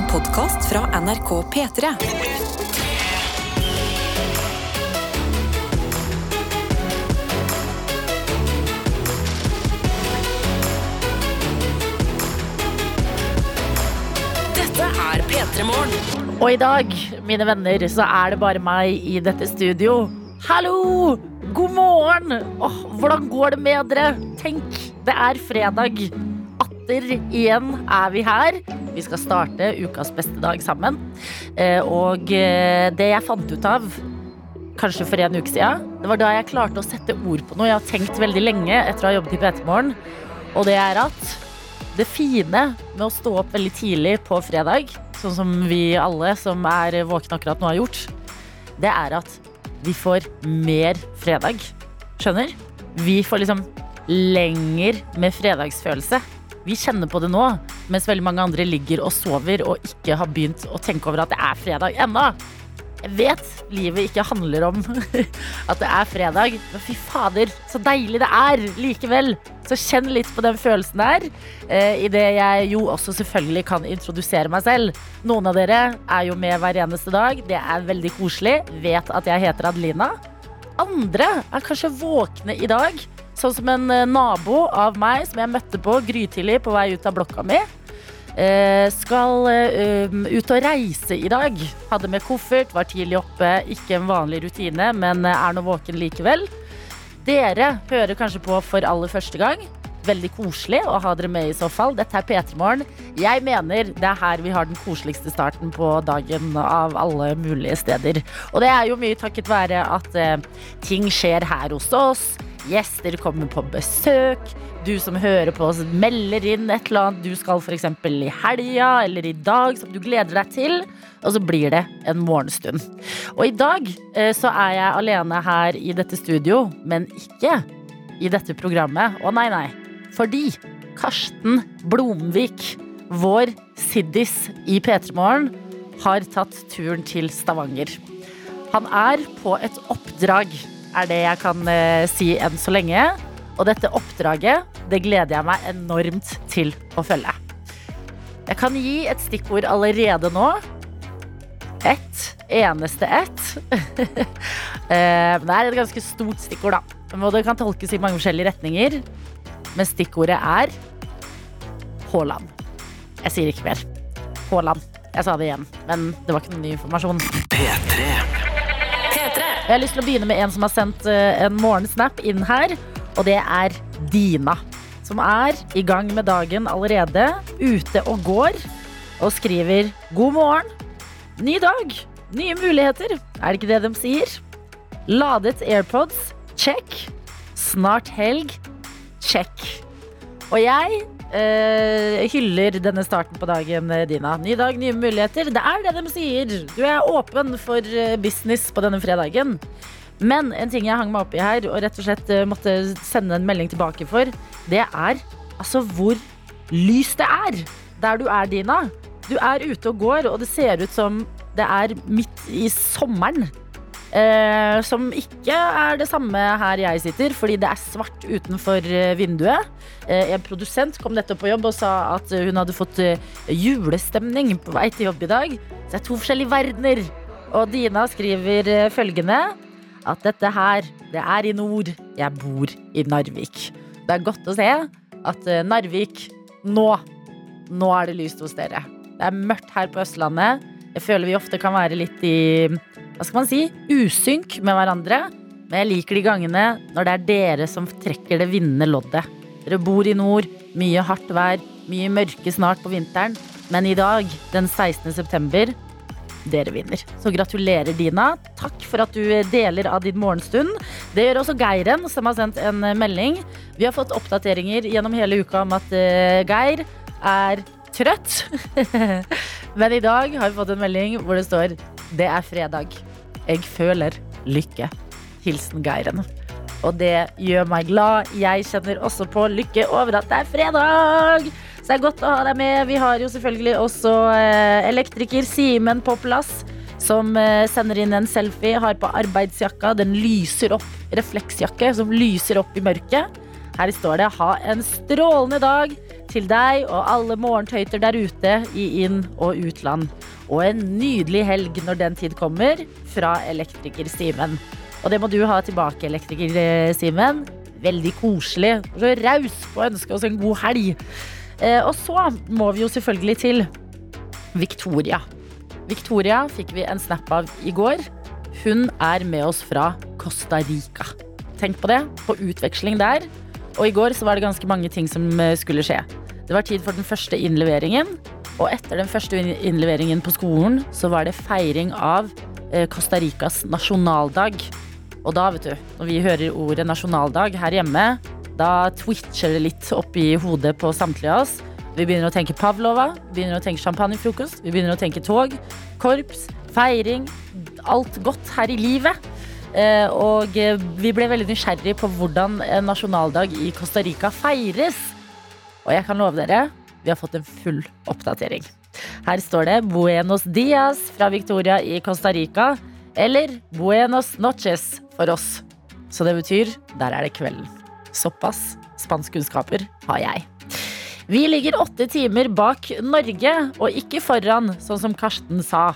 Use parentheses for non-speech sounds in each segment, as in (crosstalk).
En podkast fra NRK P3. Dette er P3 Morgen. Og i dag, mine venner, så er det bare meg i dette studio. Hallo! God morgen! Åh, hvordan går det med dere? Tenk, det er fredag. Atter igjen er vi her. Vi skal starte ukas beste dag sammen. Eh, Og eh, det jeg fant ut av kanskje for en uke siden, det var da jeg klarte å sette ord på noe jeg har tenkt veldig lenge etter å ha jobbet i P3 Morgen. Og det er at det fine med å stå opp veldig tidlig på fredag, sånn som vi alle som er våkne akkurat nå har gjort, det er at vi får mer fredag. Skjønner? Vi får liksom lenger med fredagsfølelse. Vi kjenner på det nå, mens veldig mange andre ligger og sover og ikke har begynt å tenke over at det er fredag ennå. Jeg vet livet ikke handler om (laughs) at det er fredag, men fy fader, så deilig det er likevel. Så kjenn litt på den følelsen der, eh, idet jeg jo også selvfølgelig kan introdusere meg selv. Noen av dere er jo med hver eneste dag. Det er veldig koselig. Vet at jeg heter Adelina. Andre er kanskje våkne i dag, sånn som en eh, nabo av meg som jeg møtte på grytidlig på vei ut av blokka mi. Eh, skal eh, ut og reise i dag. Hadde med koffert, var tidlig oppe. Ikke en vanlig rutine, men eh, er nå våken likevel. Dere hører kanskje på for aller første gang. Veldig koselig å ha dere med i så fall. Dette er P3 Morgen. Jeg mener det er her vi har den koseligste starten på dagen av alle mulige steder. Og det er jo mye takket være at ting skjer her hos oss. Gjester kommer på besøk. Du som hører på oss, melder inn et eller annet du skal f.eks. i helga eller i dag som du gleder deg til. Og så blir det en morgenstund. Og i dag eh, så er jeg alene her i dette studio, men ikke i dette programmet. Å nei, nei. Fordi Karsten Blomvik, vår siddis i P3 Morgen, har tatt turen til Stavanger. Han er på et oppdrag, er det jeg kan eh, si enn så lenge. Og dette oppdraget, det gleder jeg meg enormt til å følge. Jeg kan gi et stikkord allerede nå. Ett eneste ett. (laughs) Eh, Men det er et ganske stort stikkord, da. Og det kan tolkes i mange forskjellige retninger. Men stikkordet er Haaland. Jeg sier ikke mer. Haaland. Jeg sa det igjen, men det var ikke noe ny informasjon. Jeg har lyst til å begynne med en som har sendt eh, en morgensnap inn her. Og det er Dina. Som er i gang med dagen allerede. Ute og går. Og skriver 'God morgen'. Ny dag. Nye muligheter. Er det ikke det de sier? Ladet AirPods. Check. Snart helg. Check. Og jeg eh, hyller denne starten på dagen, eh, Dina. Ny dag, nye muligheter. Det er det de sier. Du er åpen for eh, business på denne fredagen. Men en ting jeg hang meg opp i her, og rett og slett eh, måtte sende en melding tilbake for, det er altså hvor lyst det er der du er, Dina. Du er ute og går, og det ser ut som det er midt i sommeren. Eh, som ikke er det samme her jeg sitter, fordi det er svart utenfor eh, vinduet. Eh, en produsent kom nettopp på jobb og sa at hun hadde fått eh, julestemning på vei til jobb i dag. Så det er to forskjellige verdener. Og Dina skriver eh, følgende at dette her, det er i nord. Jeg bor i Narvik. Det er godt å se at eh, Narvik nå, nå er det lyst hos dere. Det er mørkt her på Østlandet. Jeg føler vi ofte kan være litt i hva skal man si, usynk med hverandre. Men jeg liker de gangene når det er dere som trekker det vinnende loddet. Dere bor i nord, mye hardt vær, mye mørke snart på vinteren. Men i dag, den 16. september, dere vinner. Så gratulerer, Dina. Takk for at du deler av din morgenstund. Det gjør også Geiren, som har sendt en melding. Vi har fått oppdateringer gjennom hele uka om at eh, Geir er trøtt. (laughs) Men i dag har vi fått en melding hvor det står Det er fredag. Jeg føler lykke. Hilsen Geiren. Og det gjør meg glad. Jeg kjenner også på lykke over at det er fredag. Så det er godt å ha deg med. Vi har jo selvfølgelig også eh, elektriker Simen på plass. Som eh, sender inn en selfie, har på arbeidsjakka. Den lyser opp. Refleksjakke som lyser opp i mørket. Her står det 'ha en strålende dag'. til deg og alle morgentøyter der ute i inn- og utland. Og en nydelig helg når den tid kommer, fra Elektriker Simen. Og det må du ha tilbake, Elektriker eh, Simen. Veldig koselig. Så raus på å ønske oss en god helg. Eh, og så må vi jo selvfølgelig til Victoria. Victoria fikk vi en snap av i går. Hun er med oss fra Costa Rica. Tenk på det, på utveksling der. Og i går så var det ganske mange ting som eh, skulle skje. Det var tid for den første innleveringen. Og etter den første innleveringen på skolen så var det feiring av eh, Costa Ricas nasjonaldag. Og da, vet du, når vi hører ordet nasjonaldag her hjemme, da twitcher det litt opp i hodet på samtlige av oss. Vi begynner å tenke Pavlova, vi begynner å tenke champagnefrokost, vi begynner å tenke tog, korps, feiring, alt godt her i livet. Eh, og eh, vi ble veldig nysgjerrig på hvordan en nasjonaldag i Costa Rica feires. Og jeg kan love dere, vi har fått en full oppdatering. Her står det 'Buenos dias' fra Victoria i Costa Rica. Eller 'Buenos noches' for oss. Så det betyr 'der er det kvelden'. Såpass spanskkunnskaper har jeg. Vi ligger åtte timer bak Norge, og ikke foran, sånn som Karsten sa.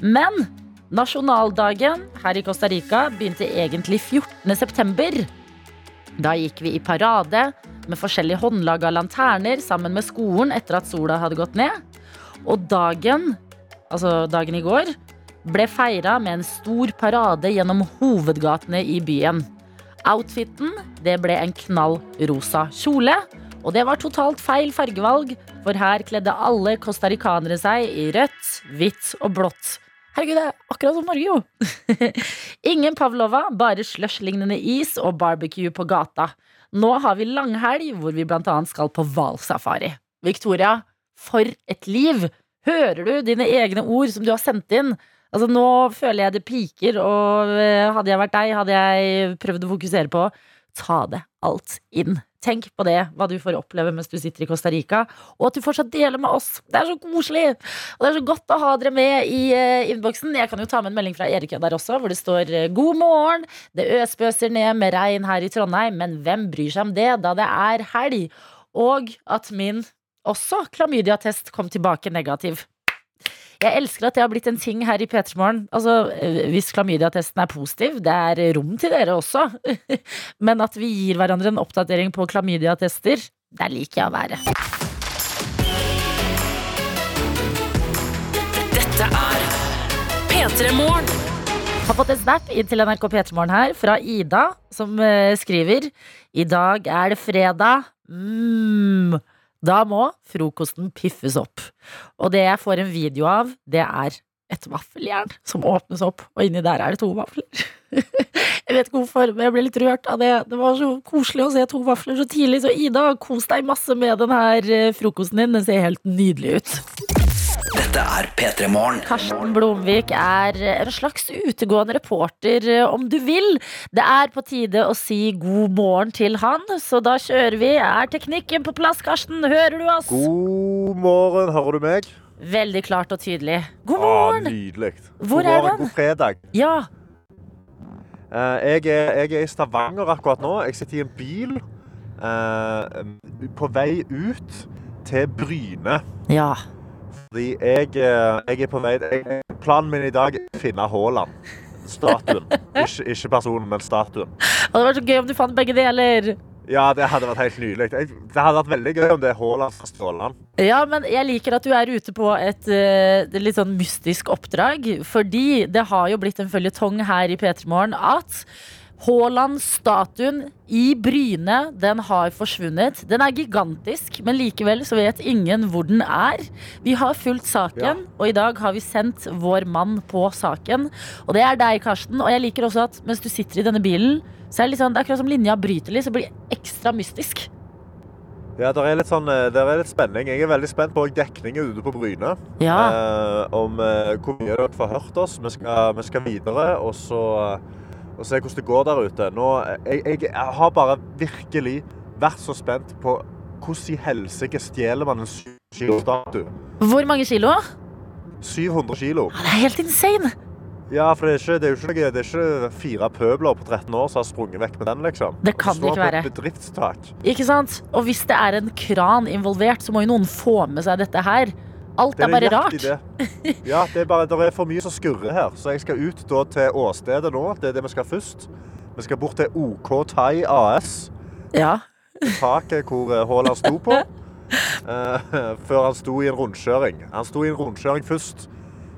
Men nasjonaldagen her i Costa Rica begynte egentlig 14. september. Da gikk vi i parade med forskjellige håndlaga lanterner sammen med skolen etter at sola hadde gått ned. Og dagen, altså dagen i går, ble feira med en stor parade gjennom hovedgatene i byen. Outfiten det ble en knall rosa kjole. Og det var totalt feil fargevalg, for her kledde alle costaricanere seg i rødt, hvitt og blått. Herregud, det er akkurat som Norge, jo! (laughs) Ingen pavlova, bare slush-lignende is og barbecue på gata. Nå har vi langhelg hvor vi blant annet skal på hvalsafari. Victoria, for et liv! Hører du dine egne ord som du har sendt inn? Altså Nå føler jeg det piker, og eh, hadde jeg vært deg, hadde jeg prøvd å fokusere på ta det alt inn. Tenk på det, hva du får oppleve mens du sitter i Costa Rica, og at du fortsatt deler med oss. Det er så koselig! Og det er så godt å ha dere med i uh, innboksen. Jeg kan jo ta med en melding fra Erik der også, hvor det står eh, 'God morgen'. Det øsbøser ned med regn her i Trondheim, men hvem bryr seg om det, da det er helg? Og at min også klamydiatest kom tilbake negativ. Jeg elsker at det har blitt en ting her i P3 Morgen. Altså, eh, hvis klamydiatesten er positiv, det er rom til dere også. (laughs) Men at vi gir hverandre en oppdatering på klamydiatester, der liker jeg å være. Dette er P3 Morgen. Har fått en snap inn til NRK P3 Morgen her fra Ida, som eh, skriver I dag er det fredag. Mm. Da må frokosten piffes opp. Og det jeg får en video av, det er et vaffeljern som åpnes opp, og inni der er det to vafler. (laughs) jeg vet ikke hvorfor, men jeg ble litt rørt av det. Det var så koselig å se to vafler så tidlig. Så Ida, kos deg masse med den her eh, frokosten din. Den ser helt nydelig ut. Dette er P3 Morgen. Karsten Blomvik er en slags utegående reporter, eh, om du vil. Det er på tide å si god morgen til han, så da kjører vi. Er teknikken på plass, Karsten? Hører du oss? God morgen, hører du meg? Veldig klart og tydelig. God Ah, morgen! nydelig. Hvor god er morgen, den? God fredag. Ja, Eh, jeg, er, jeg er i Stavanger akkurat nå. Jeg sitter i en bil eh, på vei ut til Bryne. ja. Fordi jeg, eh, jeg er på vei jeg, Planen min i dag er å finne Haaland. Statuen. (laughs) ikke, ikke personen, men statuen. Det hadde vært så gøy om du fant begge deler. Ja, det hadde vært helt nydelig. Det hadde vært veldig gøy om det er Haaland fra Stråland. Ja, men jeg liker at du er ute på et eh, er litt sånn mystisk oppdrag. Fordi det har jo blitt en føljetong her i P3 Morgen at Haaland-statuen i Bryne, den har forsvunnet. Den er gigantisk, men likevel så vet ingen hvor den er. Vi har fulgt saken, Ja. og i dag har vi sendt vår mann på saken. Og det er deg, Karsten. Og jeg liker også at mens du sitter i denne bilen, så er det litt sånn, det er akkurat som linja bryter litt, så blir det ekstra mystisk. Ja, det er, litt sånn, eh, der er litt spenning. Jeg er veldig spent på dekningen ute på Bryne. Ja. Eh, om eh, hvor mye dere får hørt oss. Vi skal, vi skal videre og, så, og se hvordan det går der ute. Nå, jeg, jeg, jeg har bare virkelig vært så spent på hvordan i helsike stjeler man en 7 kilo statue? Hvor mange kilo? 700 kilo. Ja, det er helt insane. Ja, for det er, ikke, det, er ikke, det er ikke fire pøbler på 13 år som har sprunget vekk med den, liksom. Det kan det ikke være. bedriftstak. Ikke sant? Og hvis det er en kran involvert, så må jo noen få med seg dette her. Alt er, er bare rart. Ja, det er bare, det er for mye som skurrer her. Så jeg skal ut da til åstedet nå. Det er det vi skal først. Vi skal bort til OK Thai AS. Ja. Taket hvor eh, Haaland sto på. Uh, (laughs) før han sto i en rundkjøring. Han sto i en rundkjøring først.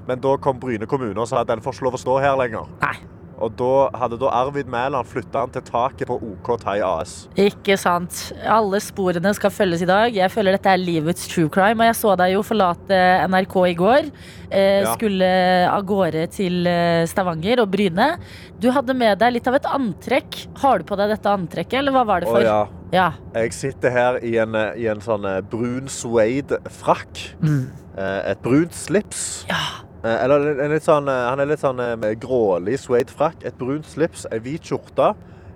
Men da kom Bryne kommune og sa at den får ikke lov å stå her lenger. Nei. Og da hadde da Arvid Mæland flytta han til taket på OK Thai AS. Ikke sant. Alle sporene skal følges i dag. Jeg føler dette er livets true crime. Og jeg så deg jo forlate NRK i går. Eh, Ja. Skulle av gårde til eh, Stavanger og Bryne. Du hadde med deg litt av et antrekk. Har du på deg dette antrekket, eller hva var det Å for? ja. Ja. Jeg sitter her i en, i en sånn eh, brun suede-frakk. Mm. Eh, Et brunt slips. ja. Eh, Eller en litt sånn, eh, han er litt sånn eh, grålig suede-frakk. Et brunt slips, ei hvit skjorte.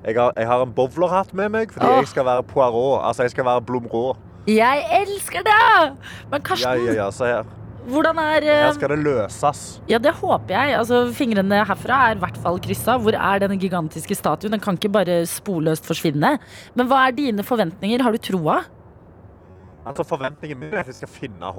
Jeg har, jeg har en bowlerhatt med meg fordi Åh. jeg skal være Poirot. Altså, jeg skal være Blområ. Jeg elsker det! Men Karsten, ja, ja. Se her. hvordan er Her skal det løses. Ja, det håper jeg. Altså, fingrene herfra er i hvert fall kryssa. Hvor er denne gigantiske statuen? Den kan ikke bare sporløst forsvinne. Men hva er dine forventninger? Har du troa? Altså, Forventningen min er at jeg skal finne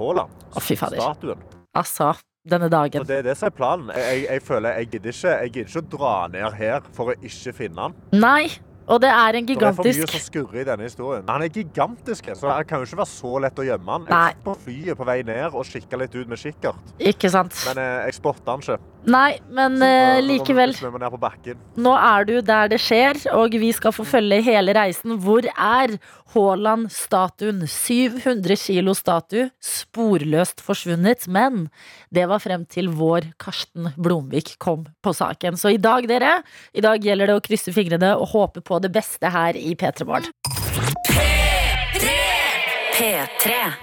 fader. Statuen. Altså, denne dagen. Og det er det som er planen. Jeg, jeg, jeg føler jeg gidder, ikke, jeg gidder ikke å dra ned her for å ikke finne han. Nei, og det er en gigantisk det er for mye som skurrer i denne historien. Han er gigantisk, så det kan jo ikke være så lett å gjemme han. Jeg satt på flyet på vei ned og kikka litt ut med kikkert. Ikke sant? Men eh, jeg spotta han ikke. Nei, men Så vi likevel. Nå er du der det skjer, og vi skal få følge hele reisen. Hvor er Haaland-statuen? 700 kilo statue, sporløst forsvunnet. Men det var frem til vår Karsten Blomvik kom på saken. Så i dag, dere, i dag gjelder det å krysse fingrene og håpe på det beste her i P3 Morgen.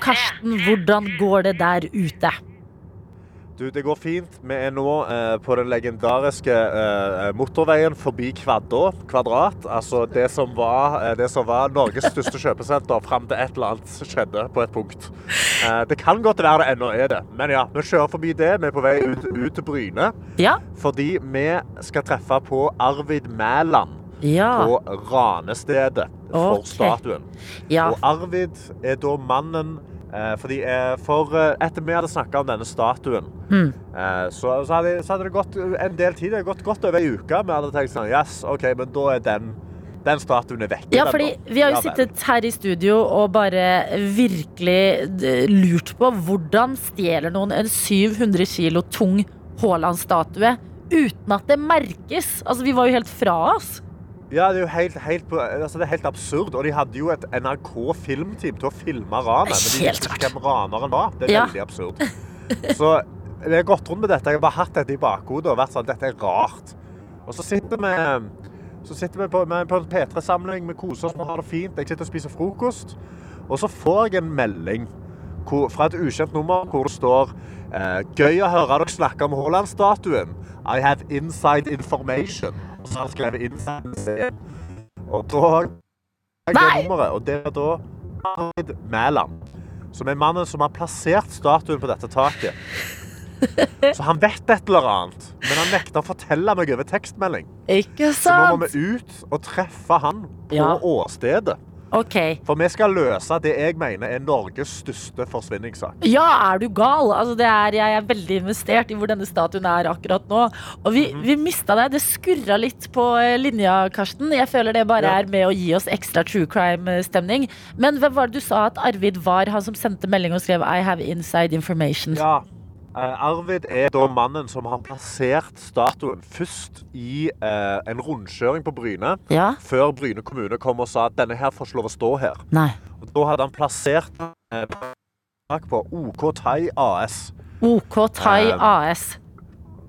Karsten, hvordan går det der ute? Du, det går fint. Vi er nå eh, på den legendariske eh, motorveien forbi Kvadda kvadrat. Altså det som var, eh, det som var Norges største kjøpesenter fram til et eller annet skjedde på et punkt. Eh, det kan godt være det ennå er det, men ja, vi kjører forbi det. Vi er på vei ut, ut til Bryne. Ja? Fordi vi skal treffe på Arvid Mæland Ja. på ranestedet for okay. statuen. ja. Og Arvid er da mannen fordi eh, For eh, etter vi hadde snakka om denne statuen, Mm. eh, så, så, hadde, så hadde det gått en del tid. Det hadde gått godt over ei uke. Vi hadde tenkt sånn Yes, OK, men da er den, den statuen er vekk. Ja, fordi vi har jo Ja sittet her i studio og bare virkelig lurt på hvordan stjeler noen en 700 kilo tung Haaland-statue uten at det merkes? Altså, vi var jo helt fra oss. Ja, det er jo helt, helt, altså, det er helt absurd. Og de hadde jo et NRK-filmteam til å filme ranet. Men de visste ikke hvem raneren var. Det er Ja. veldig absurd. Så jeg har gått rundt med dette. Jeg har bare hatt dette i bakhodet og vært sånn Dette er rart. Og så sitter vi så sitter vi på, på en P3-samling, vi koser oss, vi har det fint. Jeg sitter og spiser frokost. Og så får jeg en melding hvor, fra et ukjent nummer hvor det står eh, Gøy å høre dere snakke om Haaland-statuen. I have inside information. Og så har jeg skrevet inside. Og da har jeg det nummeret, og det er da Arvid Mæland. Som er mannen som har plassert statuen på dette taket. Så han vet et eller annet, men han nekter å fortelle meg over tekstmelding. Ikke sant? Så nå må vi ut og treffe han på Ja. åstedet. Ok. For vi skal løse det jeg mener er Norges største forsvinningssak. Ja, er du gal? Altså, det er, jeg er veldig investert i hvor denne statuen er akkurat nå. Og vi, Mhm. vi mista deg. Det skurra litt på eh, linja, Karsten. Jeg føler det bare Ja. er med å gi oss ekstra true crime-stemning. Men hvem var det du sa at Arvid var, han som sendte melding og skrev 'I have inside information'? Ja. Eh, Arvid er da mannen som har plassert statuen først i eh, en rundkjøring på Bryne, Ja? før Bryne kommune kom og sa at denne her får ikke lov å stå her. Nei. Og da hadde han plassert eh, på OK Thai AS. OK Thai Um, AS.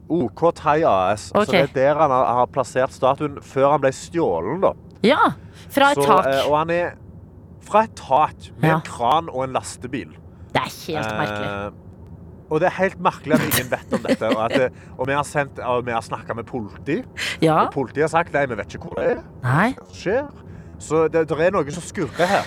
OK Thai AS. Ok. Så det er der han har, har plassert statuen før han ble stjålen, da. Ja. Fra et Så, tak. eh, og han er fra et tak med Ja. en kran og en lastebil. Det er helt merkelig. Eh, og det er helt merkelig at ingen vet om dette. Og, at det, og vi har, sendt- og vi har snakka med politi, Ja? og politiet har sagt nei, vi vet ikke hvor det er. Nei? Det skjer? Så det, det er noe som skurrer her.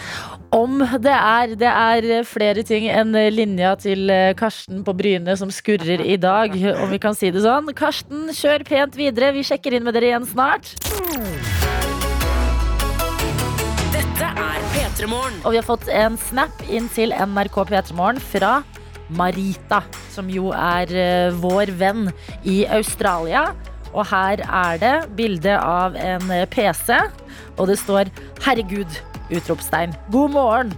Om det er. Det er flere ting enn linja til eh, Karsten på Bryne som skurrer i dag, om vi kan si det sånn. Karsten, kjør pent videre. Vi sjekker inn med dere igjen snart. Dette er P3 Morgen. Og vi har fått en snap inn til NRK P3morgen fra Marita, som jo er eh, vår venn i Australia. Og her er det bilde av en eh, PC, og det står 'Herregud!' utropstegn. God morgen!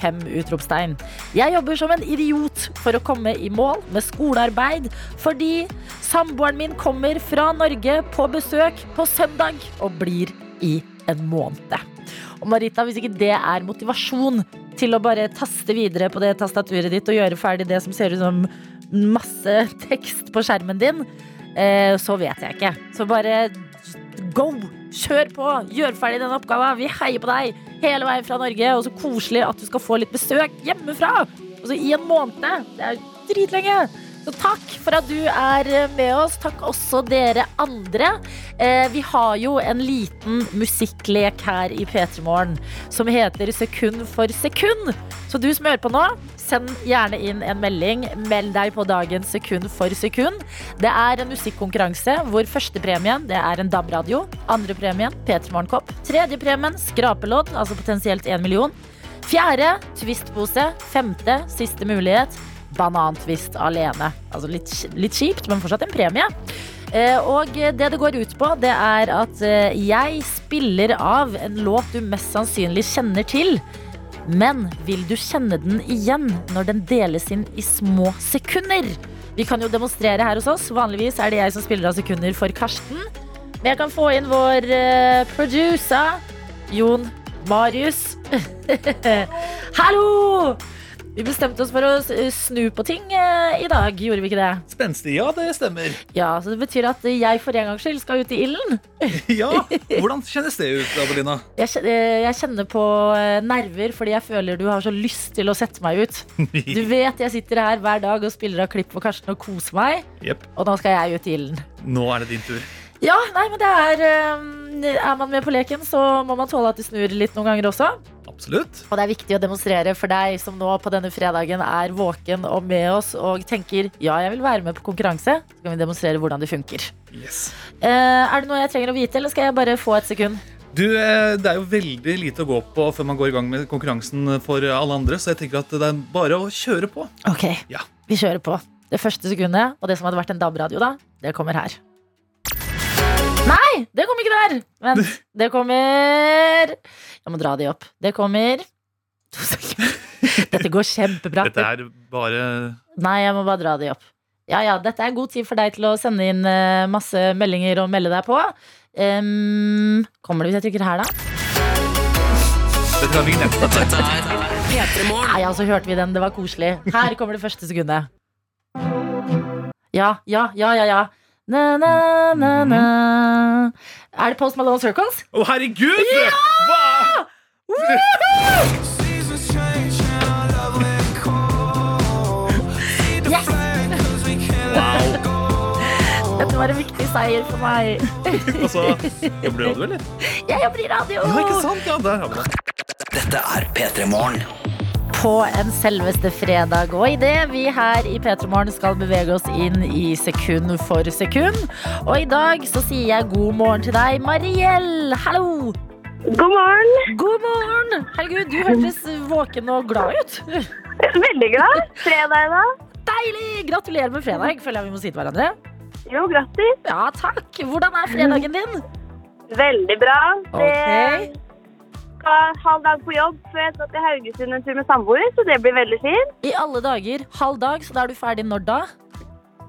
Fem utropstegn. Jeg jobber som en idiot for å komme i mål med skolearbeid fordi samboeren min kommer fra Norge på besøk på søndag og blir i en måned. Og Marita, hvis ikke det er motivasjon til å bare taste videre på det tastaturet ditt og gjøre ferdig det som ser ut som masse (laughs) tekst på skjermen din, eh, så vet jeg ikke. Så bare go! Kjør på! Gjør ferdig den oppgaven. Vi heier på deg hele veien fra Norge. Og så koselig at du skal få litt besøk hjemmefra. Altså i en måned. Det er dritlenge. Så takk for at du er med oss. Takk også dere andre. Eh, vi har jo en liten musikklek her i P3 Morgen som heter Sekund for sekund. Så du som hører på nå, send gjerne inn en melding. Meld deg på dagen sekund for sekund. Det er en musikkonkurranse hvor førstepremien er en DAB-radio. Andrepremien P3 Morgenkopp. Tredjepremien skrapelodd, altså potensielt én million. Fjerde tvistpose. Femte siste mulighet banantvist alene. Altså litt, litt kjipt, men fortsatt en premie. Eh, Og det det går ut på, det er at eh, jeg spiller av en låt du mest sannsynlig kjenner til. Men vil du kjenne den igjen når den deles inn i små sekunder? Vi kan jo demonstrere her hos oss. Vanligvis er det jeg som spiller av sekunder for Karsten. Men jeg kan få inn vår eh, producer, Jon Marius. (laughs) Hallo! Vi bestemte oss for å snu på ting eh, i dag, gjorde vi ikke det? Spenstig, ja, det stemmer. Ja, så Det betyr at jeg for en gangs skyld skal ut i ilden. (laughs) Ja, (laughs) Hvordan kjennes det ut, Abelina? Jeg, eh, jeg kjenner på eh, nerver fordi jeg føler du har så lyst til å sette meg ut. (laughs) Du vet jeg sitter her hver dag og spiller av klipp for Karsten og koser meg, yep. og nå skal jeg ut i ilden. nå er det din tur. Ja, nei, men det er eh, Er man med på leken, så må man tåle at det snur litt noen ganger også. Absolutt. Og det er viktig å demonstrere for deg som nå på denne fredagen er våken og med oss og tenker ja, jeg vil være med på konkurranse. Så kan vi demonstrere hvordan det funker. Yes. Eh, er det noe jeg trenger å vite, eller skal jeg bare få et sekund? Du, eh, Det er jo veldig lite å gå på før man går i gang med konkurransen for alle andre, så jeg tenker at det er bare å kjøre på. Ok, Ja. vi kjører på. Det første sekundet, og det som hadde vært en DAB-radio da, det kommer her. Nei, det kommer ikke der! Vent, det kommer Jeg må dra de opp. Det kommer To sekunder. Dette går kjempebra. Dette er bare Nei, jeg må bare dra de opp. Ja, ja, dette er god tid for deg til å sende inn eh, masse meldinger og melde deg på. Um, kommer det hvis jeg trykker her, da? Dette er vignetten. Dette P3 Morgen. Nei, altså hørte vi den. Det var koselig. Her kommer det første sekundet. Ja, ja, ja, ja, ja. Na, na, na, na. Er det Post Malone Circles? Å, herregud! Hva? Yes! Dette var en viktig seier for meg. (laughs) Altså, jobber du i radio, eller? Jeg jobber i radio! Ja, ikke sant? Ja, der har vi det. Dette er P3 Morgen. På en selveste fredag. Og idet vi her i P3 Morgen skal bevege oss inn i sekund for sekund. Og i dag så sier jeg god morgen til deg, Mariell. Hallo! God morgen. God morgen! Herregud, du hørtes våken og glad ut. Veldig glad. Fredag i dag. Deilig! Gratulerer med fredag, føler jeg vi må si til hverandre. Jo, grattis. Ja, takk. Hvordan er fredagen din? Veldig bra. Det skal halv dag på jobb før jeg skal til Haugesund en tur med samboer, så det blir veldig fint. I alle dager, halv dag, så da er du ferdig når da?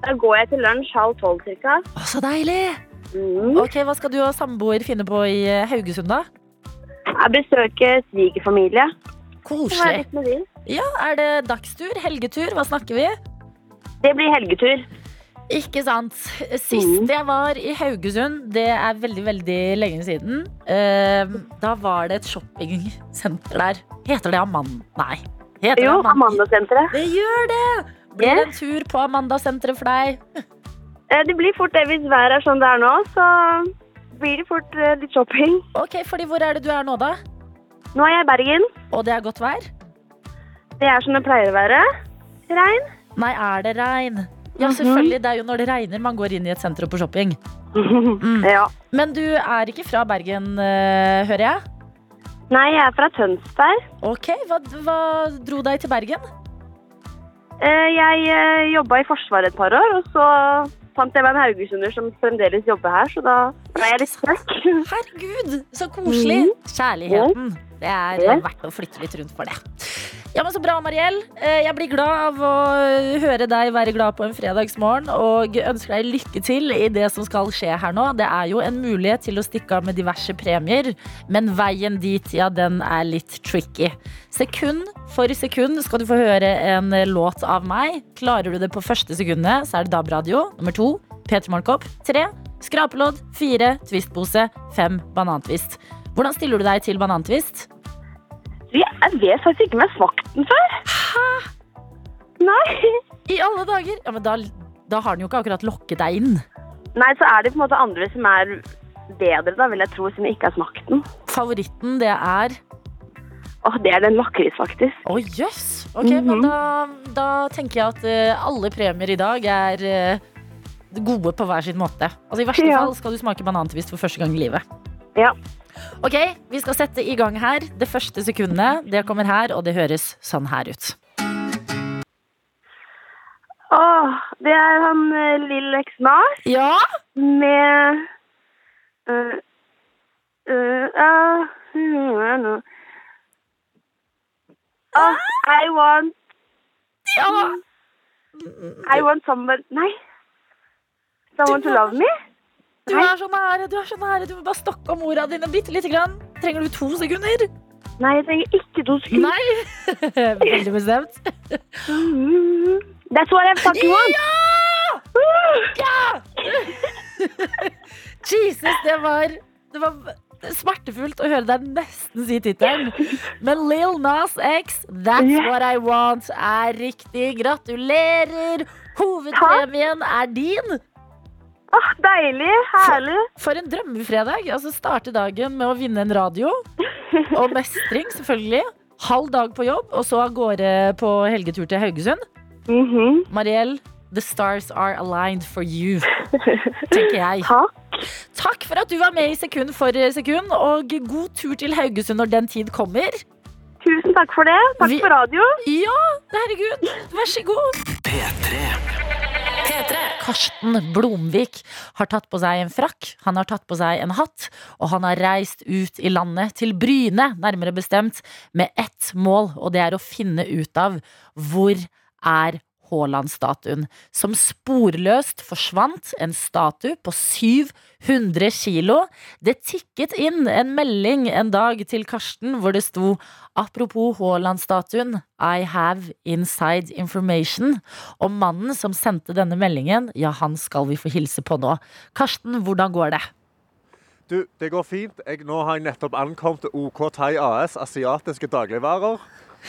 Da går jeg til lunsj halv tolv cirka. Å, så deilig! Mm. Ok, Hva skal du og samboer finne på i eh, Haugesund, da? Jeg besøker svigerfamilie. Koselig. Ja, Er det dagstur? Helgetur? Hva snakker vi? Det blir helgetur. Ikke sant. Sist jeg var i Haugesund, det er veldig, veldig lenge siden, eh, da var det et shoppingsenter der. Heter det Amanda? Nei. Heter Jo, Amanda-senteret. Det gjør det! Blir det en tur på Amanda-senteret for deg? (laughs) Eh, Det blir fort det hvis været er sånn det er nå, så blir det fort eh, litt shopping. Ok, fordi Hvor er det du er nå, da? Nå er jeg i Bergen. Og det er godt vær? Det er som det pleier å være. Regn. Nei, er det regn? Ja, selvfølgelig. Det er jo når det regner man går inn i et senter på shopping. Mm. (laughs) Ja. Men du er ikke fra Bergen, eh, hører jeg? Nei, jeg er fra Tønsberg. Ok, hva, hva dro deg til Bergen? Eh, Jeg eh, jobba i Forsvaret et par år, og så fant jeg meg en haugesunder som fremdeles jobber her, så da ble jeg litt stuck. (laughs) Herregud, så koselig. Kjærligheten. Det er verdt å flytte litt rundt for det. Ja, men Så bra, Mariell. Eh, Jeg blir glad av å høre deg være glad på en fredagsmorgen. Og ønsker deg lykke til i det som skal skje her nå. Det er jo en mulighet til å stikke av med diverse premier, men veien dit, ja, den er litt tricky. Sekund for sekund skal du få høre en låt av meg. Klarer du det på første sekundet, så er det DAB-radio. Nummer to, P3 Morgenkopp. Tre, skrapelodd. Fire, twistpose. Fem, banantvist. Hvordan stiller du deg til banantvist? Jeg vet faktisk ikke om jeg har smakt den før. Hæ? Nei. I alle dager! Ja, men da, da har den jo ikke akkurat lokket deg inn. Nei, så er det på en måte andre som er bedre, da, vil jeg tro, siden jeg ikke har smakt den. Favoritten, det er Åh, det er den lakris, faktisk. Å, jøss! Ok, men da, da tenker jeg at eh, alle premier i dag er eh, gode på hver sin måte. Altså I verste Ja. fall skal du smake banantvist for første gang i livet. Ja. Ok, vi skal sette i gang her. Det første sekundet, det kommer her, og det høres sånn her ut. Åh, det er han uh, Lill X Ja! med uh, uh, uh, uh, Åh, I want Ja! I want someone Nei. Someone to love me? Du er så nære, du er så nære. Du må bare stokke om orda dine bitte lite grann. Trenger du to sekunder? Nei, jeg trenger ikke to sekunder. Nei! (laughs) Veldig bestemt. That's what I'm talking about. (laughs) Jesus, det var, det var smertefullt å høre deg nesten si tittelen. Men Lil Nas X, That's Ja. What I Want, er riktig. Gratulerer! Hovedpremien er din. Åh, deilig. Herlig. For en drømmefredag. Altså Starte dagen med å vinne en radio. Og (laughs) mestring, selvfølgelig. Halv dag på jobb, og så av gårde på helgetur til Haugesund. Mhm. Mariell, the stars are aligned for you, tenker jeg. (laughs) Takk. Takk for at du var med i Sekund for sekund, og god tur til Haugesund når den tid kommer. Tusen takk for det. Takk Vi- for radio. Ja, herregud. Vær så god. P3. P3. Karsten Blomvik har tatt på seg en frakk, han har tatt på seg en hatt, og han har reist ut i landet, til Bryne nærmere bestemt, med ett mål, og det er å finne ut av hvor er Haaland-statuen, som sporløst forsvant en statue på 700 kilo. Det tikket inn en melding en dag til Karsten hvor det sto Apropos Haaland-statuen, I have inside information. Og mannen som sendte denne meldingen, ja, han skal vi få hilse på nå. Karsten, hvordan går det? Du, det går fint. Jeg, nå har jeg nettopp ankommet OK Thai AS, asiatiske dagligvarer.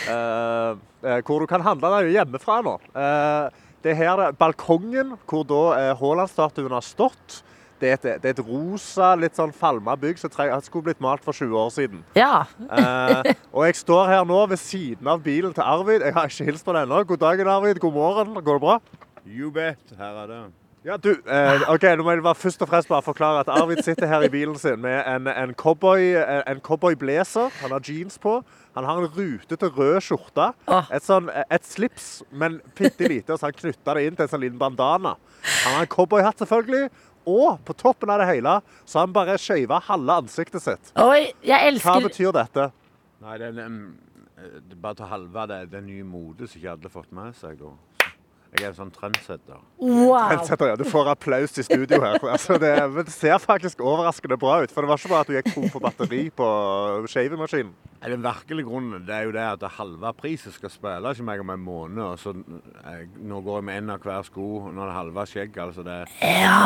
Eh, eh, hvor du kan handle deg hjemmefra nå. Eh, det er her er balkongen hvor da Haaland-statuen har stått. Det er, et, det er et rosa, litt sånn falma bygg som skulle blitt malt for 20 år siden. Ja. Eh, og jeg står her nå ved siden av bilen til Arvid. Jeg har ikke hilst på den ennå. God dagen, Arvid. God morgen. Går det bra? You bet. Her er det. Ja, du, eh, ok, nå må jeg bare først og fremst bare forklare at Arvid sitter her i bilen sin med en, en cowboy, eh. Han har jeans på. Han har en rutete rød skjorte. Åh. Et, sånn, eh, et slips, men bitte lite, så han knytta det inn til en sånn liten bandana. Han har en cowboyhatt, selvfølgelig. Og på toppen av det hele så har han bare skeiva halve ansiktet sitt. Oi, jeg Hva elsker betyr dette? Nei, det er, um, det er bare til halve. Det, det er ny mode som ikke alle har fått med seg. Da. Jeg er en sånn trendsetter. Wow. Trendsetter, ja. Du får applaus i studio her. (laughs) Altså, det, det ser faktisk overraskende bra ut. For det var ikke bare at du gikk tom for batteri på shavemaskinen. Den virkelige grunnen det er jo det at halve priset skal spille ikke meg om en måned. og så jeg, Nå går jeg med en av hver sko når det er halve skjegg. altså det ja.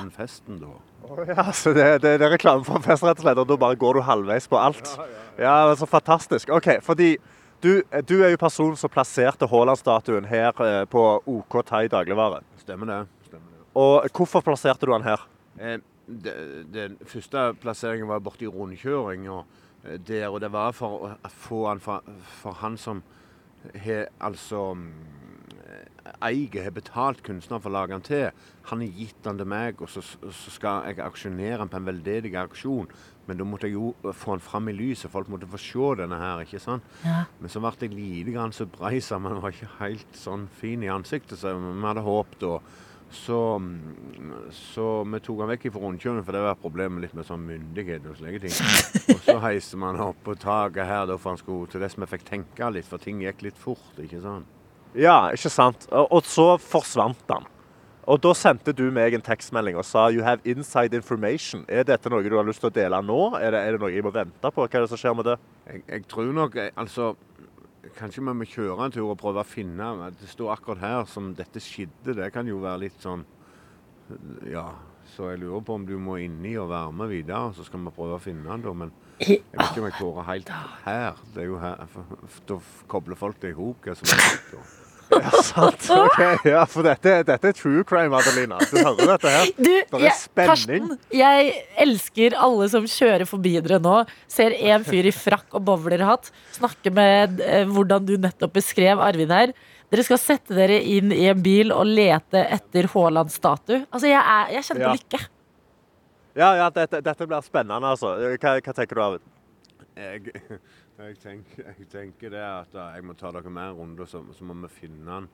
den festen, da. Oh, Ja, så det, det, det er reklame for en fest, rett og slett. Og da bare går du halvveis på alt. Ja, det er så fantastisk. OK, fordi du, du er jo personen som plasserte Haaland-statuen her eh, på OK Thai dagligvare. Stemmer det. Stemmer det. Og hvorfor plasserte du den her? Eh, den første plasseringen var borti rundkjøring. og eh, der, og det var for å få han for, for han som har altså mm, eier, har betalt kunstneren for å lage han til. Han har gitt han til meg, og så, så skal jeg aksjonere han på en veldedig aksjon. Men da måtte jeg jo få den fram i lyset, folk måtte få se denne her. ikke sant? Ja. Men så ble jeg lite grann så brei sammen, var ikke helt sånn fin i ansiktet som vi hadde håpet. Og så, så vi tok han vekk fra rundkjøringen, for det var problemet litt med sånn myndighet og slike ting. (laughs) Og så heiste man opp på taket her da, for han skulle til det som jeg fikk tenke litt, for ting gikk litt fort. ikke sant? Ja, ikke sant? Og så forsvant han. Og da sendte du meg en tekstmelding og sa you have inside information. Er dette noe du har lyst til å dele nå? Er det, er det noe jeg må vente på? Hva er det som skjer med det? Jeg, jeg tror nok eh, Altså, kanskje vi må kjøre en tur og prøve å finne Det står akkurat her som dette skjedde. Det kan jo være litt sånn Ja. Så jeg lurer på om du må inni og være med videre, så skal vi prøve å finne den, da. Men jeg vet ikke om jeg klarer helt her. Det er jo her Da kobler folk det i hop. Er. Ja, sant. Ok, ja, For dette, dette er true crime, Adelina. Du hører dette her? Du, er jeg, spenning. Karsten, jeg elsker alle som kjører forbi dere nå. Ser en fyr i frakk og bowlerhatt snakke med eh, hvordan du nettopp beskrev Arvid her. Dere skal sette dere inn i en bil og lete etter Haalands statue. Altså, jeg, er, jeg kjenner på Ja. lykke. Ja, ja, dette, dette blir spennende, altså. Hva, hva tenker du, Arvid? Jeg, jeg, tenker, jeg tenker det at eh, jeg må ta dere med en runde, så, så må vi finne han.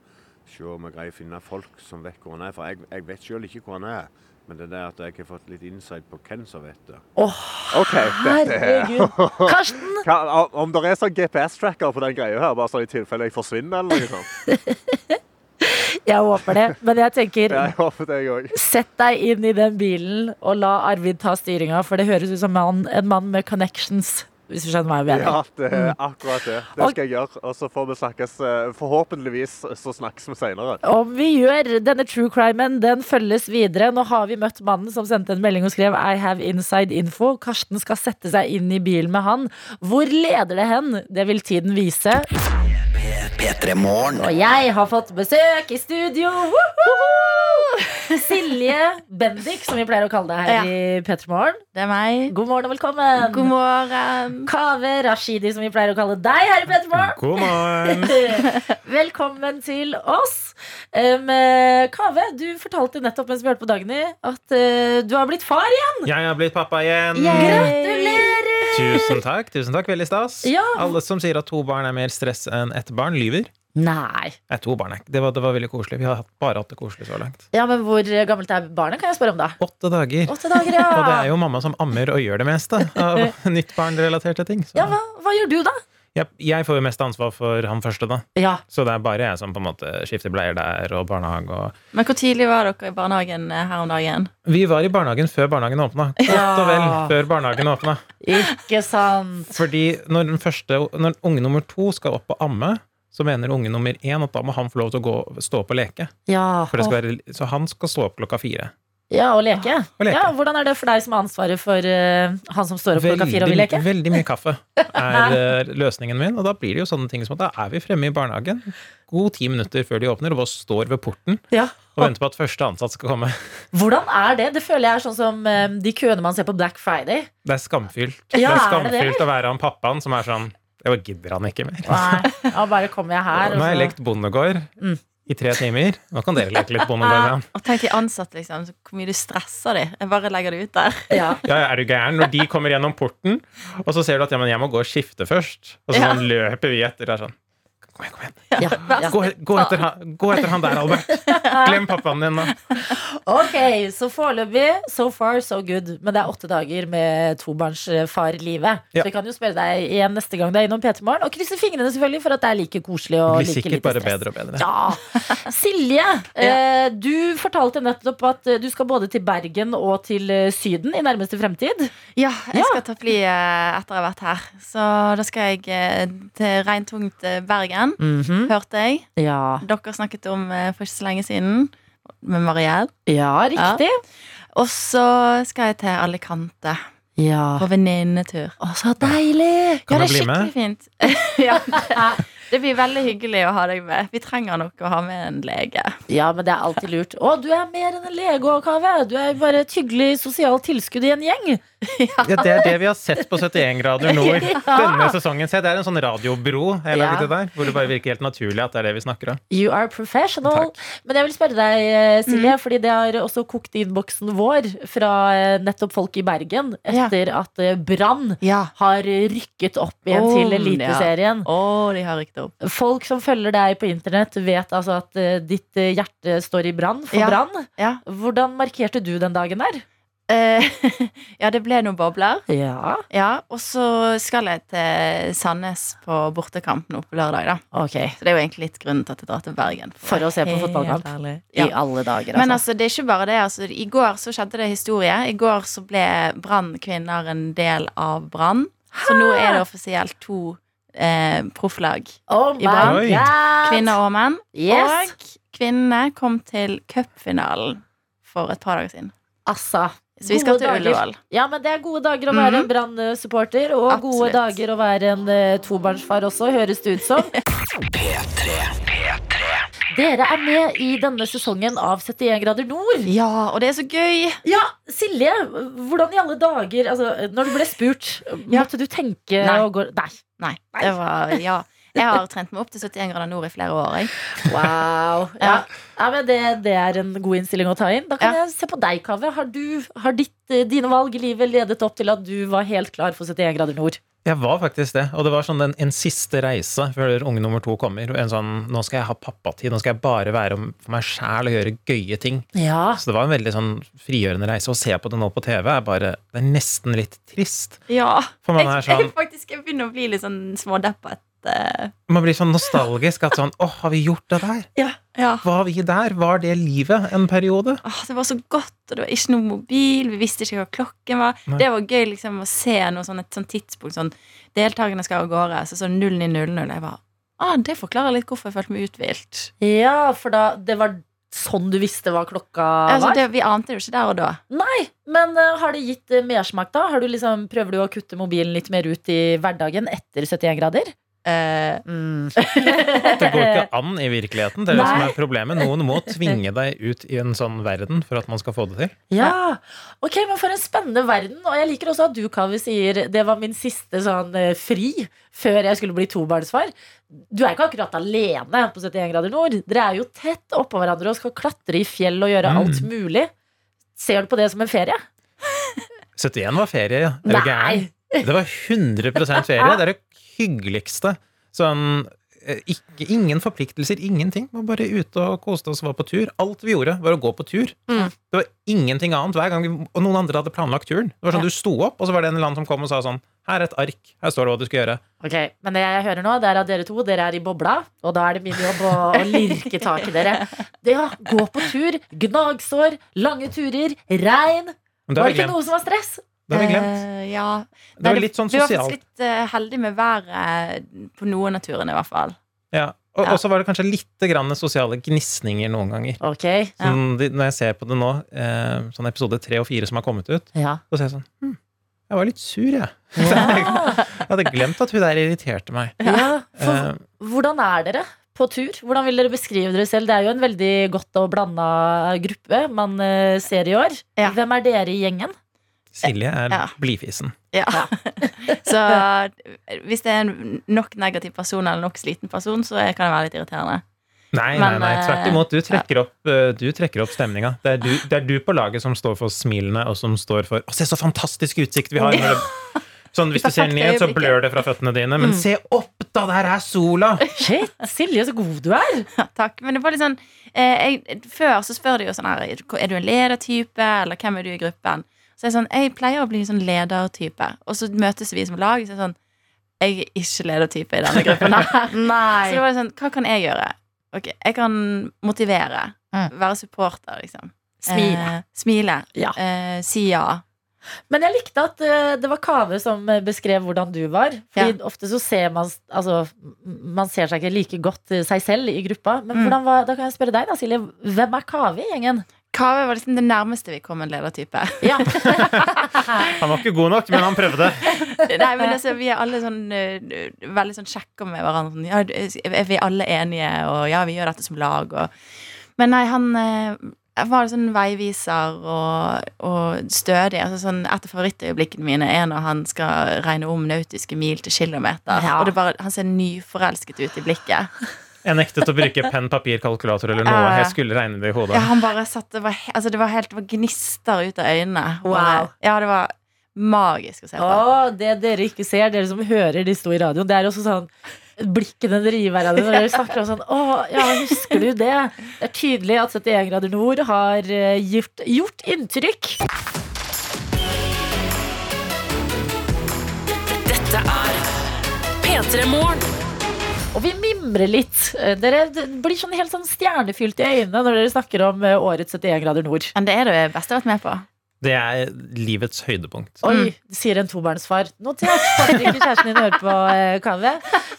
Se om vi greier å finne folk som vet hvor han er. For jeg, jeg vet selv ikke hvor han er. Men det er det at jeg har fått litt insight på hvem som vet det. Åh, oh, okay, Herregud. Karsten, (laughs) hva, Om det er sånn GPS-tracker på den greia her, bare sånn i tilfelle jeg forsvinner eller noe sånt? (laughs) jeg håper det. Men jeg tenker Jeg håper det, jeg. Sett deg inn i den bilen og la Arvid ta styringa, for det høres ut som en mann med connections. Hvis du skjønner hva jeg mener. Ja, det er akkurat det. Det skal jeg gjøre. Og så får vi snakkes eh, Forhåpentligvis så snakkes vi senere. Om vi gjør denne true crimen, den følges videre. Nå har vi møtt mannen som sendte en melding og skrev I have inside info. Karsten skal sette seg inn i bilen med han. Hvor leder det hen? Det vil tiden vise. P3 Og jeg har fått besøk i studio. Woohoo! Silje Bendik, som vi pleier å kalle deg her i P3 Morgen. Det er meg. God morgen og velkommen. God morgen. Kave Rashidi, som vi pleier å kalle deg her i P3 God morgen! (laughs) Velkommen til oss. Um, eh, Kave, du fortalte nettopp mens vi hørte på Dagny at uh, du har blitt far igjen. Jeg har blitt pappa igjen. Gratulerer! Tusen takk. tusen takk, Veldig stas. Ja. Alle som sier at to barn er mer stress enn ett barn, lyver. Nei. Nei, to barn ikke det, var, det var veldig koselig. Vi har bare hatt det koselig så langt. Ja, men Hvor gammelt er barnet, kan jeg spørre om da? Åtte dager. Åtte dager, ja. (laughs) Og det er jo mamma som ammer og gjør det meste av (laughs) nytt barnrelaterte ting. Så ja hva, hva gjør du, da? jeg, jeg får jo mest ansvar for han første, da. Ja, Så det er bare jeg som på en måte skifter bleier der, og barnehage og Men hvor tidlig var dere i barnehagen eh, her om dagen? Vi var i barnehagen før barnehagen åpna. Godt og vel før barnehagen åpna. Ikke sant? Fordi når, den første, når unge nummer to skal opp og amme, så mener unge nummer én at da må han få lov til å gå, stå opp og leke. Ja, For det skal være, så han skal stå opp klokka fire. ja og leke. Og leke. Ja, hvordan er det for deg som har ansvaret for uh, han som står opp klokka fire og vil leke? veldig mye kaffe (laughs) er eh, løsningen min. Og da blir det jo sånne ting som at da er vi fremme i barnehagen god ti minutter før de åpner, og står ved porten Ja. og venter på at første ansatt skal komme. (laughs) Hvordan er det? Det føler jeg er sånn som um, de køene man ser på Black Friday. Det er skamfylt. Ja, det er er det skamfylt det? å være han pappaen som er sånn Jeg bare gidder han ikke mer. Nei, ja, bare kommer jeg her. Nå har jeg lekt bondegård Mm. i tre timer. Nå kan dere leke litt bondegård igjen. Og tenk de ansatte, liksom. så Hvor mye du stresser de. Jeg bare legger det ut der. Ja. Ja, er du gæren? Når de kommer gjennom porten, og så ser du at ja, men jeg må gå og skifte først. Og så Ja. sånn løper vi etter. Det er sånn Kom igjen, kom igjen. Ja, ja. Gå, gå, etter han, gå etter han der, Albert. Glem pappaen din, da. Ok, så foreløpig so far so good. Men det er åtte dager med tobarnsfarlivet. Ja. Så jeg kan jo spørre deg igjen neste gang du er innom P3 Morgen. Og krysse fingrene selvfølgelig for at det er like koselig og like lite bare stress. bedre og bedre. Ja. Silje, (laughs) eh, du fortalte nettopp at eh, du skal både til Bergen og til eh, Syden i nærmeste fremtid. Ja, jeg Ja. skal ta fly eh, etter å ha vært her. Så da skal jeg til regntungt Mm Bergen, hørte jeg. Ja. Dere snakket om eh, for ikke så lenge siden med Marielle. ja, riktig. Og så skal jeg til Alicante Ja. på venninnetur. Å, så deilig! Kan ja, det er skikkelig fint. (laughs) ja, det, blir veldig hyggelig å ha deg med. Vi trenger nok å ha med en lege. Ja, men det er alltid lurt. Å, du er mer enn en lege òg, Kave. Du er bare et hyggelig sosialt tilskudd i en gjeng. Ja, Det er det vi har sett på 71 grader nord (laughs) denne sesongen. Se, det er en sånn radiobro Ja. der, hvor det bare virker helt naturlig at det er det vi snakker om. You are professional. Takk. Men jeg vil spørre deg, Silje, Silje, fordi det har også kokt i innboksen vår fra eh, nettopp folk i Bergen etter at eh, Brann Ja. har rykket opp igjen oh, til Eliteserien. Oh, de har rykket opp. Folk som følger deg på internett, vet altså at eh, ditt eh, hjerte står i brann for Ja. Brann. Ja. Hvordan markerte du den dagen der? Eh, (laughs) ja, det ble noen bobler. Ja, Ja, Og så skal jeg til Sandnes på bortekamp nå på lørdag. da Okay. Så det er jo egentlig litt grunnen til at jeg drar til Bergen. For å se på fotballkamp. ærlig. I Ja. alle dager, Men altså. altså, det er ikke bare det. Altså, I går så skjedde det historie. I går så ble Brann kvinner en del av Brann. Så nå er det offisielt to eh, profflag. Oh i Brann. Kvinner og menn. Yes. Og kvinnene kom til cupfinalen for et par dager siden. Altså, Så vi skal gode til. Ullevål. Ja, men det er gode dager å være en Brann-supporter, og gode dager å være en uh, tobarnsfar også, høres det ut som. (laughs) Dere er med i denne sesongen av 71 grader nord. Ja, og det er så gøy! Ja, Silje, hvordan i alle dager altså, Når du ble spurt, Ja. måtte du tenke Nei. og gå Nei. Nei, det var Ja. (laughs) Jeg har trent meg opp til 71 grader nord i flere år. Jeg. Wow. Ja. Ja, men det, det er en god innstilling å ta inn. Da kan Ja. jeg se på deg, Kaveh. Har, du, har ditt, eh, dine valg i livet ledet opp til at du var helt klar for 71 grader nord? Jeg var faktisk det, og det var sånn en, en siste reise før unge nummer to kommer. En sånn, nå skal jeg ha pappatid, nå skal jeg bare være for meg sjæl og gjøre gøye ting. Ja. Så det var en veldig sånn frigjørende reise. Å se på det nå på TV er bare Det er nesten litt trist. Ja. For man Jeg, er sånn jeg, faktisk, jeg begynner å bli litt sånn smådeppet. Eh. Man blir sånn nostalgisk at sånn åh, har vi gjort det der? Ja. Var vi der? Var det livet en periode? Åh, det var så godt, og det var ikke noe mobil. Vi visste ikke hva klokken var. Nei. Det var gøy liksom å se noe sånn, et sånt tidspunkt. Sånn, deltakerne skal av gårde. Så sånn 09.00. Jeg bare ah, Det forklarer litt hvorfor jeg følte meg uthvilt. ja, for da det var sånn du visste hva klokka Altså, var? det, vi ante det jo ikke der og da. Nei, men uh, har det gitt uh, mersmak, da? Har du liksom, prøver du å kutte mobilen litt mer ut i hverdagen etter 71 grader? Eh, Det går ikke an i virkeligheten. Det er det som er problemet. Noen må tvinge deg ut i en sånn verden for at man skal få det til. Ja, ok, men for en spennende verden Og jeg liker også at du, Kavi, sier Det var min siste sånn eh, fri Før jeg skulle bli tobarnsfar Du er ikke akkurat alene på 71 grader nord Dere er jo tett oppå hverandre Og skal klatre i fjell og gjøre Mm. alt mulig Ser du på det som en ferie? (laughs) 71 var ferie, ja. Er du gæren? Det var 100% ferie. (laughs) Det er det hyggeligste. Sånn eh, ikke, ingen forpliktelser, ingenting. Vi var bare ute og koste oss og var på tur. Alt vi gjorde, var å gå på tur. Mm. Det var ingenting annet hver gang vi, Og noen andre hadde planlagt turen. Det var sånn Ja. Du sto opp, og så var det en eller annen som kom og sa sånn Her er et ark. Her står det hva du skal gjøre. Ok, Men det jeg hører nå, det er at dere to Dere er i bobla, og da er det min jobb å, å lirke tak i dere. Det å gå på tur, gnagsår, lange turer, regn. Var det ikke noe som var stress? Det har vi glemt. Uh, ja. Det var Nei, litt sånn Vi var faktisk litt uh, heldige med været på noen av turene, i hvert fall. Ja. Og Ja. så var det kanskje litt grann sosiale gnisninger noen ganger. Ok, Sånn, de, når jeg ser på det nå, eh, sånn episode tre og fire som har kommet ut, ja. så ser jeg sånn hm, Jeg var litt sur, jeg. ja. (laughs) Jeg hadde glemt at hun der irriterte meg. ja. For, Eh, hvordan er dere på tur? Hvordan vil dere beskrive dere selv? Det er jo en veldig godt og blanda gruppe man eh, ser i år. Ja. Hvem er dere i gjengen? Silje er Ja. blidfisen. Ja. (laughs) så hvis det er en nok negativ person eller nok sliten person, så kan det være litt irriterende. Nei, Men, nei, nei, tvert imot. Du trekker trekker opp, eh, du trekker opp stemninga. Det du, det er du på laget som står for smilene, og som står for Å, se så fantastisk utsikt vi har! Når sånn, hvis du (laughs) ser ned, så blør det fra føttene dine. Men Mm. se opp, da! Der er sola! Shit, Silje, så god du er! Takk. Men det var litt sånn eh, jeg, Før så spør de jo sånn her Er du en ledertype, eller hvem er du i gruppen? Så jeg sånn, jeg pleier å bli sånn ledertype. Og så møtes vi som lag. Så jeg sånn Jeg er ikke ledertype i denne gruppen her. (laughs) (laughs) Så det var sånn, hva kan jeg gjøre? Ok, Jeg kan motivere. Mm. Være supporter, liksom. Smile. Eh, smile. Ja. Eh, si ja. Men jeg likte at eh, det var Kave som eh, beskrev hvordan du var. Fordi ofte så ser man Altså, man ser seg ikke like godt eh, seg selv i gruppa. Men Mm. var, da kan jeg spørre deg, da, Silje. Hvem er Kave i gjengen? Kave var liksom det nærmeste vi kom en ledertype. Ja. (laughs) Han var ikke god nok, men han prøvde. Nei, men altså, vi er alle sånn eh, veldig sånn sjekker med hverandre. Sånn, ja, er vi alle enige? Og ja, vi gjør dette som lag. Og... Men nei, han, eh, var sånn veiviser og, og stødig. Altså sånn, et av favorittøyeblikkene mine er når han skal regne om nautiske mil til kilometer. Ja. Og det bare, han ser nyforelsket ut i blikket. Jeg nektet å bruke penn, papir, kalkulator eller noe. Jeg skulle regne det i hodet. Ja, han bare satt, det, var, altså, det var helt det var gnister ut av øynene. Wow. Ja, det var magisk å se på. Å, det dere ikke ser, dere som hører de sto i radioen, det er også sånn Blikkene dere gir hverandre når dere snakker om sånn Å, ja, husker du det? Det er tydelig at 71 grader nord har eh, gjort, gjort inntrykk. Dette er P3 Morgen. Og vi mimrer litt. Eh, Dere blir sånn helt sånn stjernefylt i øynene når dere snakker om eh, årets 71 grader nord. Men det er det beste jeg har vært med på. Det er livets høydepunkt. Oi, sier en tobarnsfar. Notert. Håper ikke kjæresten din hører på, eh,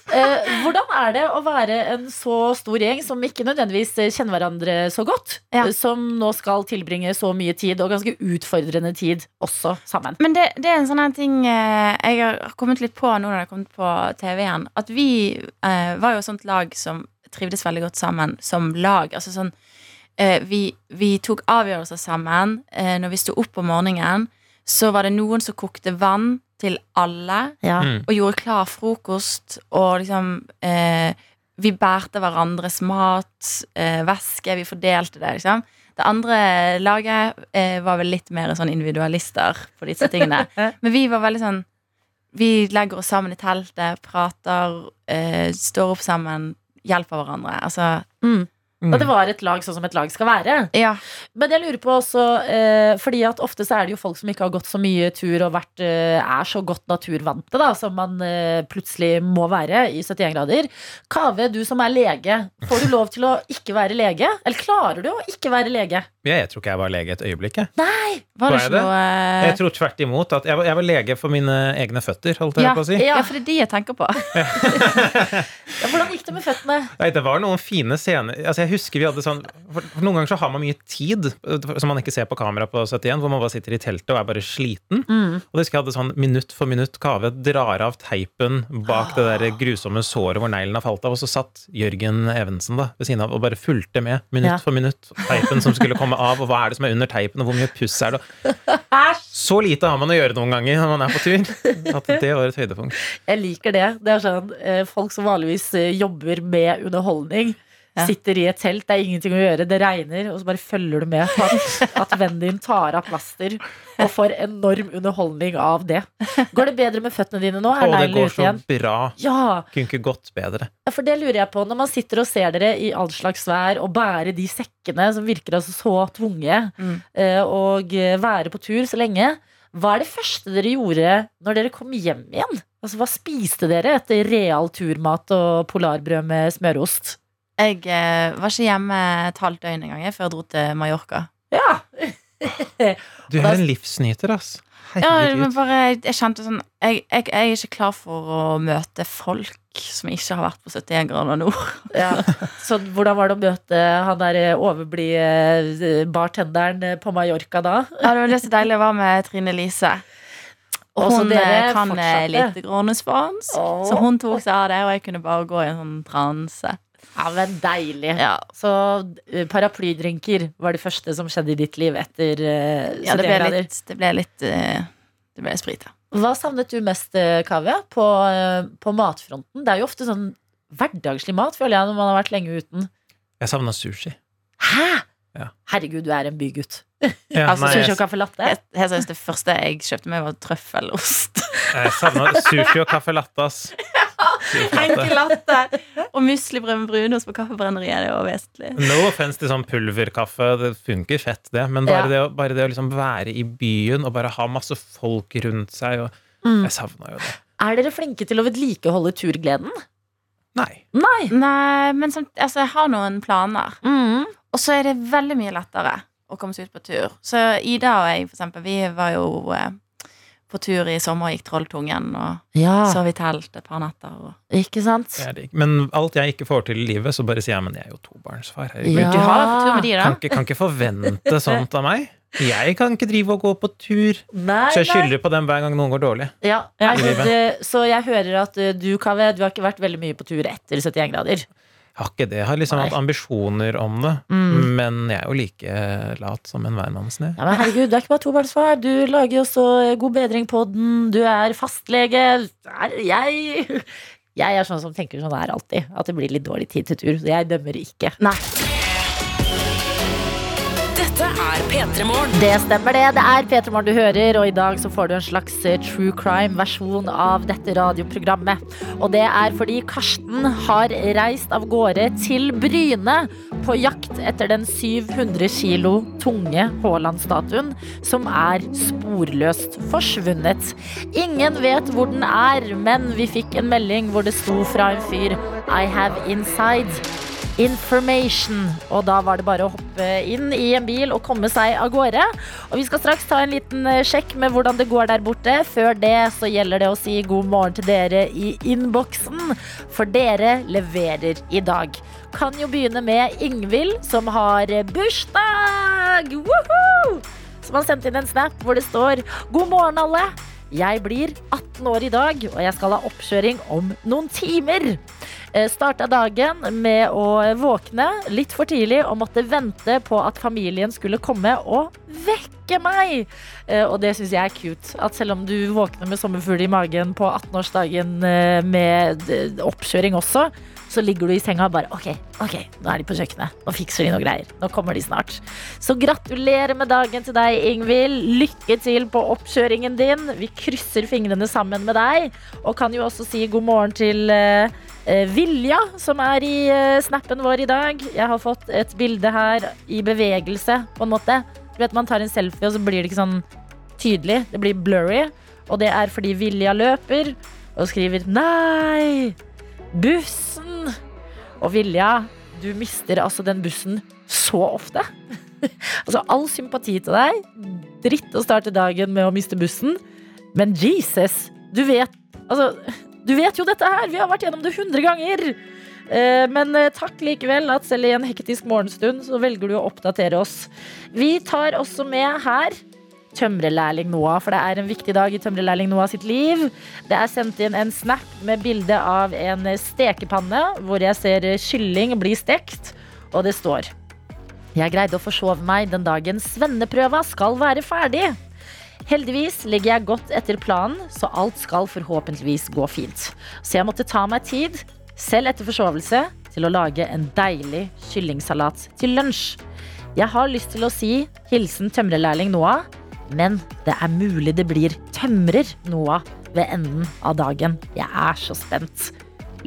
Eh, hvordan er det å være en så stor gjeng som ikke nødvendigvis eh, kjenner hverandre så godt, Ja. eh, som nå skal tilbringe så mye tid, og ganske utfordrende tid, også sammen? Men det, det er en sånn ting jeg har kommet litt på nå når jeg har kommet på TV igjen. At vi eh, var jo et sånt lag som trivdes veldig godt sammen som lag. Altså sånn vi, vi tok avgjørelser sammen. Eh, når vi sto opp om morgenen, så var det noen som kokte vann til alle. Ja. Mm. Og gjorde klar frokost. Og liksom eh, Vi bærte hverandres mat, eh, væske. Vi fordelte det, liksom. Det andre laget eh, var vel litt mer sånn individualister på disse tingene. (laughs) Men vi var veldig sånn Vi legger oss sammen i teltet, prater, eh, står opp sammen, hjelper hverandre. Altså Og det var et lag sånn som et lag skal være. Ja. Men jeg lurer på også, eh, fordi at ofte så er det jo folk som ikke har gått så mye tur og vært, eh, er så godt naturvante, da, som man eh, plutselig må være i 71 grader. Kave, du som er lege, får du lov til å ikke være lege? Eller klarer du å ikke være lege? Jeg, jeg tror ikke jeg var lege et øyeblikk. Jeg, Nei! Var det Var det? noe eh, jeg tror tvert imot at jeg var, jeg var lege for mine egne føtter, holdt jeg ja, på å si. ja, for det er de jeg tenker på. (laughs) Ja, hvordan gikk det med føttene? Nei, det var noen fine scener. Altså, jeg husker vi hadde sånn for, Noen ganger så har man mye tid eh, som man ikke ser på kamera på 71, hvor man bare sitter i teltet og er bare sliten. Mm. Og det husker jeg hadde sånn minutt for minutt Kave drar av teipen bak det der grusomme såret hvor neglen har falt av, og så satt Jørgen Evensen da ved siden av og bare fulgte med minutt Ja. for minutt. Teipen som skulle komme av, og hva er det som er under teipen, og hvor mye puss er det? Så lite har man å gjøre noen ganger når man er på tur. (laughs) At det var et høydepunkt. Jeg liker det. Det er sånn eh, Folk som vanligvis eh, jobber med underholdning, Ja. sitter i et telt, det er ingenting å gjøre, det regner, og så bare følger du med på at, at vennen din tar av plaster og får enorm underholdning av det. Går det bedre med føttene dine nå? Er Og det går så igjen? bra. Ja, Kunne ikke gått bedre. Ja, for det lurer jeg på. Når man sitter og ser dere i all slags vær og bære de sekkene som virker altså så tunge, Mm. eh, og eh, være på tur så lenge, hva er det første dere gjorde når dere kom hjem igjen? Altså, Hva spiste dere etter real turmat og polarbrød med smørost? Jeg eh, var ikke hjemme et halvt døgn engang jeg, før jeg dro til Mallorca. Ja! Du er en livsnyter, ass. Ja, Herregud. men bare, jeg kjente sånn jeg, jeg, jeg er ikke klar for å møte folk som ikke har vært på 71 grader nord. ja. Så hvordan var det å møte han der eh, overblide eh, bartenderen eh, på Mallorca da? Ja, Det var det så deilig å være med Trine Lise. Og Og så hun dere eh, kan eh, fortsatte? litt grånespansk, Åh. så hun tok seg av det, og jeg kunne bare gå i en sånn transe. Ja, men deilig. Ja, Så eh, paraplydrinker var det første som skjedde i ditt liv etter uh, ja det ble litt, det ble litt uh, Det ble sprit, ja. Hva savnet du mest, eh, på, uh, på matfronten? Det er jo ofte sånn hverdagslig mat, føler jeg, når man har vært lenge uten. Jeg savna sushi. Hæ?! Ja. Herregud, du er en bygutt. (laughs) Ja, Altså, nei, Sushi og caffè latte? Jeg, jeg, synes det første jeg kjøpte meg, var trøffelost. jeg savna sushi og caffè latte, ass. (laughs) Enkel latte. Og muslibrød med brunost på kaffebrenneriet. Det jo vesentlig. No offense til sånn pulverkaffe, det funker fett, det. Men bare Ja. det, å- bare det å liksom være i byen og bare ha masse folk rundt seg og Mm. Jeg savna jo det. Er dere flinke til å vedlikeholde turgleden? Nei. Nei. Nei, men som, altså, jeg har noen planer. Mm. Og så er det veldig mye lettere å komme seg ut på tur. Så Ida og jeg, for eksempel, vi var jo eh, på tur i sommer gikk Trolltungen og Ja, sov i telt et par netter. Og... ikke sant? Men alt jeg ikke får til i livet, så bare sier jeg men jeg er jo tobarnsfar. herregud. Ja. Du har vært på tur med de, da? Kan, ikke, kan ikke forvente (laughs) sånt av meg. Jeg kan ikke drive og gå på tur. Nei, Så jeg skylder på dem hver gang noen går dårlig. Ja, Ja. altså, så jeg hører at eh, du, Kaveh, du har ikke vært veldig mye på tur etter 71 grader. Jeg har ikke det. Jeg har liksom Nei. hatt ambisjoner om det. Mm. Men jeg er jo like lat som en hvermannsne. Ja, men herregud, du er ikke bare tobarnsfar. Du lager jo så God bedring på den. Du er fastlege. Er- Jeg Jeg er sånn som tenker sånn her er alltid. At det blir litt dårlig tid til tur. Så jeg dømmer ikke. Nei. Det stemmer det. Det er P3 Morgen du hører, og i dag så får du en slags eh, true crime-versjon av dette radioprogrammet. Og det er fordi Karsten har reist av gårde til Bryne på jakt etter den 700 kilo tunge Haaland-statuen som er sporløst forsvunnet. Ingen vet hvor den er, men vi fikk en melding hvor det sto fra en fyr I have inside. Information. Og da var det bare å hoppe inn i en bil og komme seg av gårde. Og vi skal straks ta en liten eh, sjekk med hvordan det går der borte. Før det så gjelder det å si god morgen til dere i innboksen, for dere leverer i dag. Kan jo begynne med Ingvild, som har bursdag! Woohoo! Som har sendt inn en snap hvor det står God morgen, alle. Jeg blir 18 år i dag, og jeg skal ha oppkjøring om noen timer. Eh, Starta dagen med å våkne litt for tidlig og måtte vente på at familien skulle komme og vekke meg. Eh, Og det syns jeg er cute. At selv om du våkner med sommerfugl i magen på 18-årsdagen eh, med oppkjøring også, så ligger du i senga og bare OK, ok, nå er de på kjøkkenet. Nå fikser de noe greier. Nå kommer de snart. Så gratulerer med dagen til deg, Ingvild. Lykke til på oppkjøringen din. Vi krysser fingrene sammen med deg. Og kan jo også si god morgen til eh, Vilja, som er i uh, snappen vår i dag. Jeg har fått et bilde her i bevegelse, på en måte. Du vet, Man tar en selfie, og så blir det ikke sånn tydelig. Det blir blurry. Og det er fordi Vilja løper og skriver 'nei'. Bussen! Og Vilja, du mister altså den bussen så ofte. (laughs) altså all sympati til deg. Dritt å starte dagen med å miste bussen. Men Jesus, du vet Altså, du vet jo dette her. Vi har vært gjennom det hundre ganger. Eh, Men eh, takk likevel at selv i en hektisk morgenstund så velger du å oppdatere oss. Vi tar også med her tømrerlærling Noah, for det er en viktig dag i tømrerlærling Noah sitt liv. Det er sendt inn en snap med bilde av en stekepanne hvor jeg ser kylling bli stekt, og det står Jeg greide å forsove meg den dagen svenneprøva skal være ferdig. Heldigvis ligger jeg godt etter planen, så alt skal forhåpentligvis gå fint. Så jeg måtte ta meg tid, selv etter forsovelse, til å lage en deilig kyllingsalat til lunsj. Jeg har lyst til å si hilsen tømrerlærling Noah, men det er mulig det blir tømrer Noah ved enden av dagen. Jeg er så spent.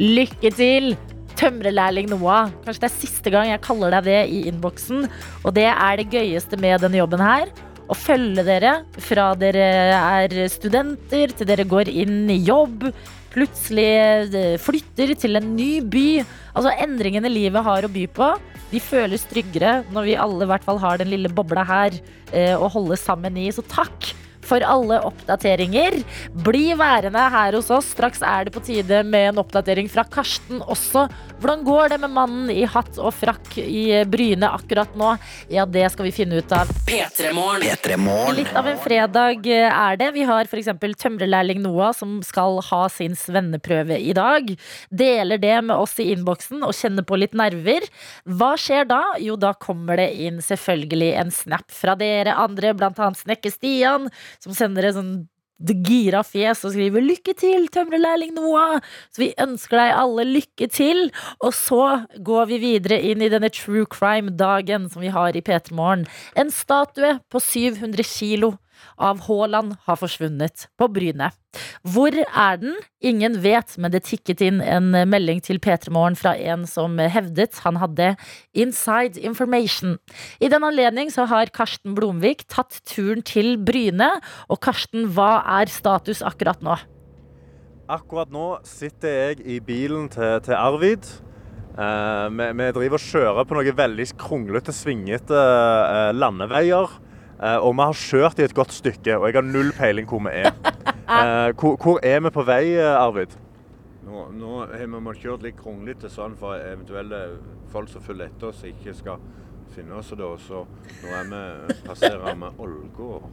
Lykke til! Tømrerlærling Noah. Kanskje det er siste gang jeg kaller deg det i innboksen. Og det er det gøyeste med denne jobben her. Å følge dere fra dere er studenter til dere går inn i jobb. Plutselig eh, flytter til en ny by. Altså Endringene livet har å by på. De føles tryggere når vi alle i hvert fall har den lille bobla her eh, å holde sammen i. Så takk for alle oppdateringer. Bli værende her hos oss. Straks er det på tide med en oppdatering fra Karsten også. Hvordan går det med mannen i hatt og frakk i Bryne akkurat nå? Ja, det skal vi finne ut av. P3 Morgen. P3 Morgen. Litt av en fredag er det. Vi har f.eks. tømrerlærling Noah som skal ha sin svenneprøve i dag. Deler det med oss i innboksen og kjenner på litt nerver. Hva skjer da? Jo, da kommer det inn selvfølgelig en snap fra dere andre, blant annet Snekker Stian, som sender et sånn gira fjes og skriver 'Lykke til, tømrerlærling Noah'. Så vi ønsker deg alle lykke til. Og så går vi videre inn i denne true crime-dagen som vi har i P3 Morgen. En statue på 700 kilo av Haaland har forsvunnet på Bryne. Hvor er den? Ingen vet, men det tikket inn en melding til P3 Morgen fra en som hevdet han hadde inside information. I den anledning så har Karsten Blomvik tatt turen til Bryne. Og Karsten, hva er status akkurat nå? Akkurat nå sitter jeg i bilen til, til Arvid. Eh, vi, vi driver og kjører på noen veldig kronglete, svingete eh, landeveier. Eh, og vi har kjørt i et godt stykke, og jeg har null peiling hvor vi er. (laughs) Eh, hvor, hvor er vi på vei, eh, Arvid? Nå, nå har vi måttet kjørt litt kronglete sånn for eventuelle folk som følger etter oss, ikke skal finne oss. Da. Så nå er vi, passerer vi Ålgård.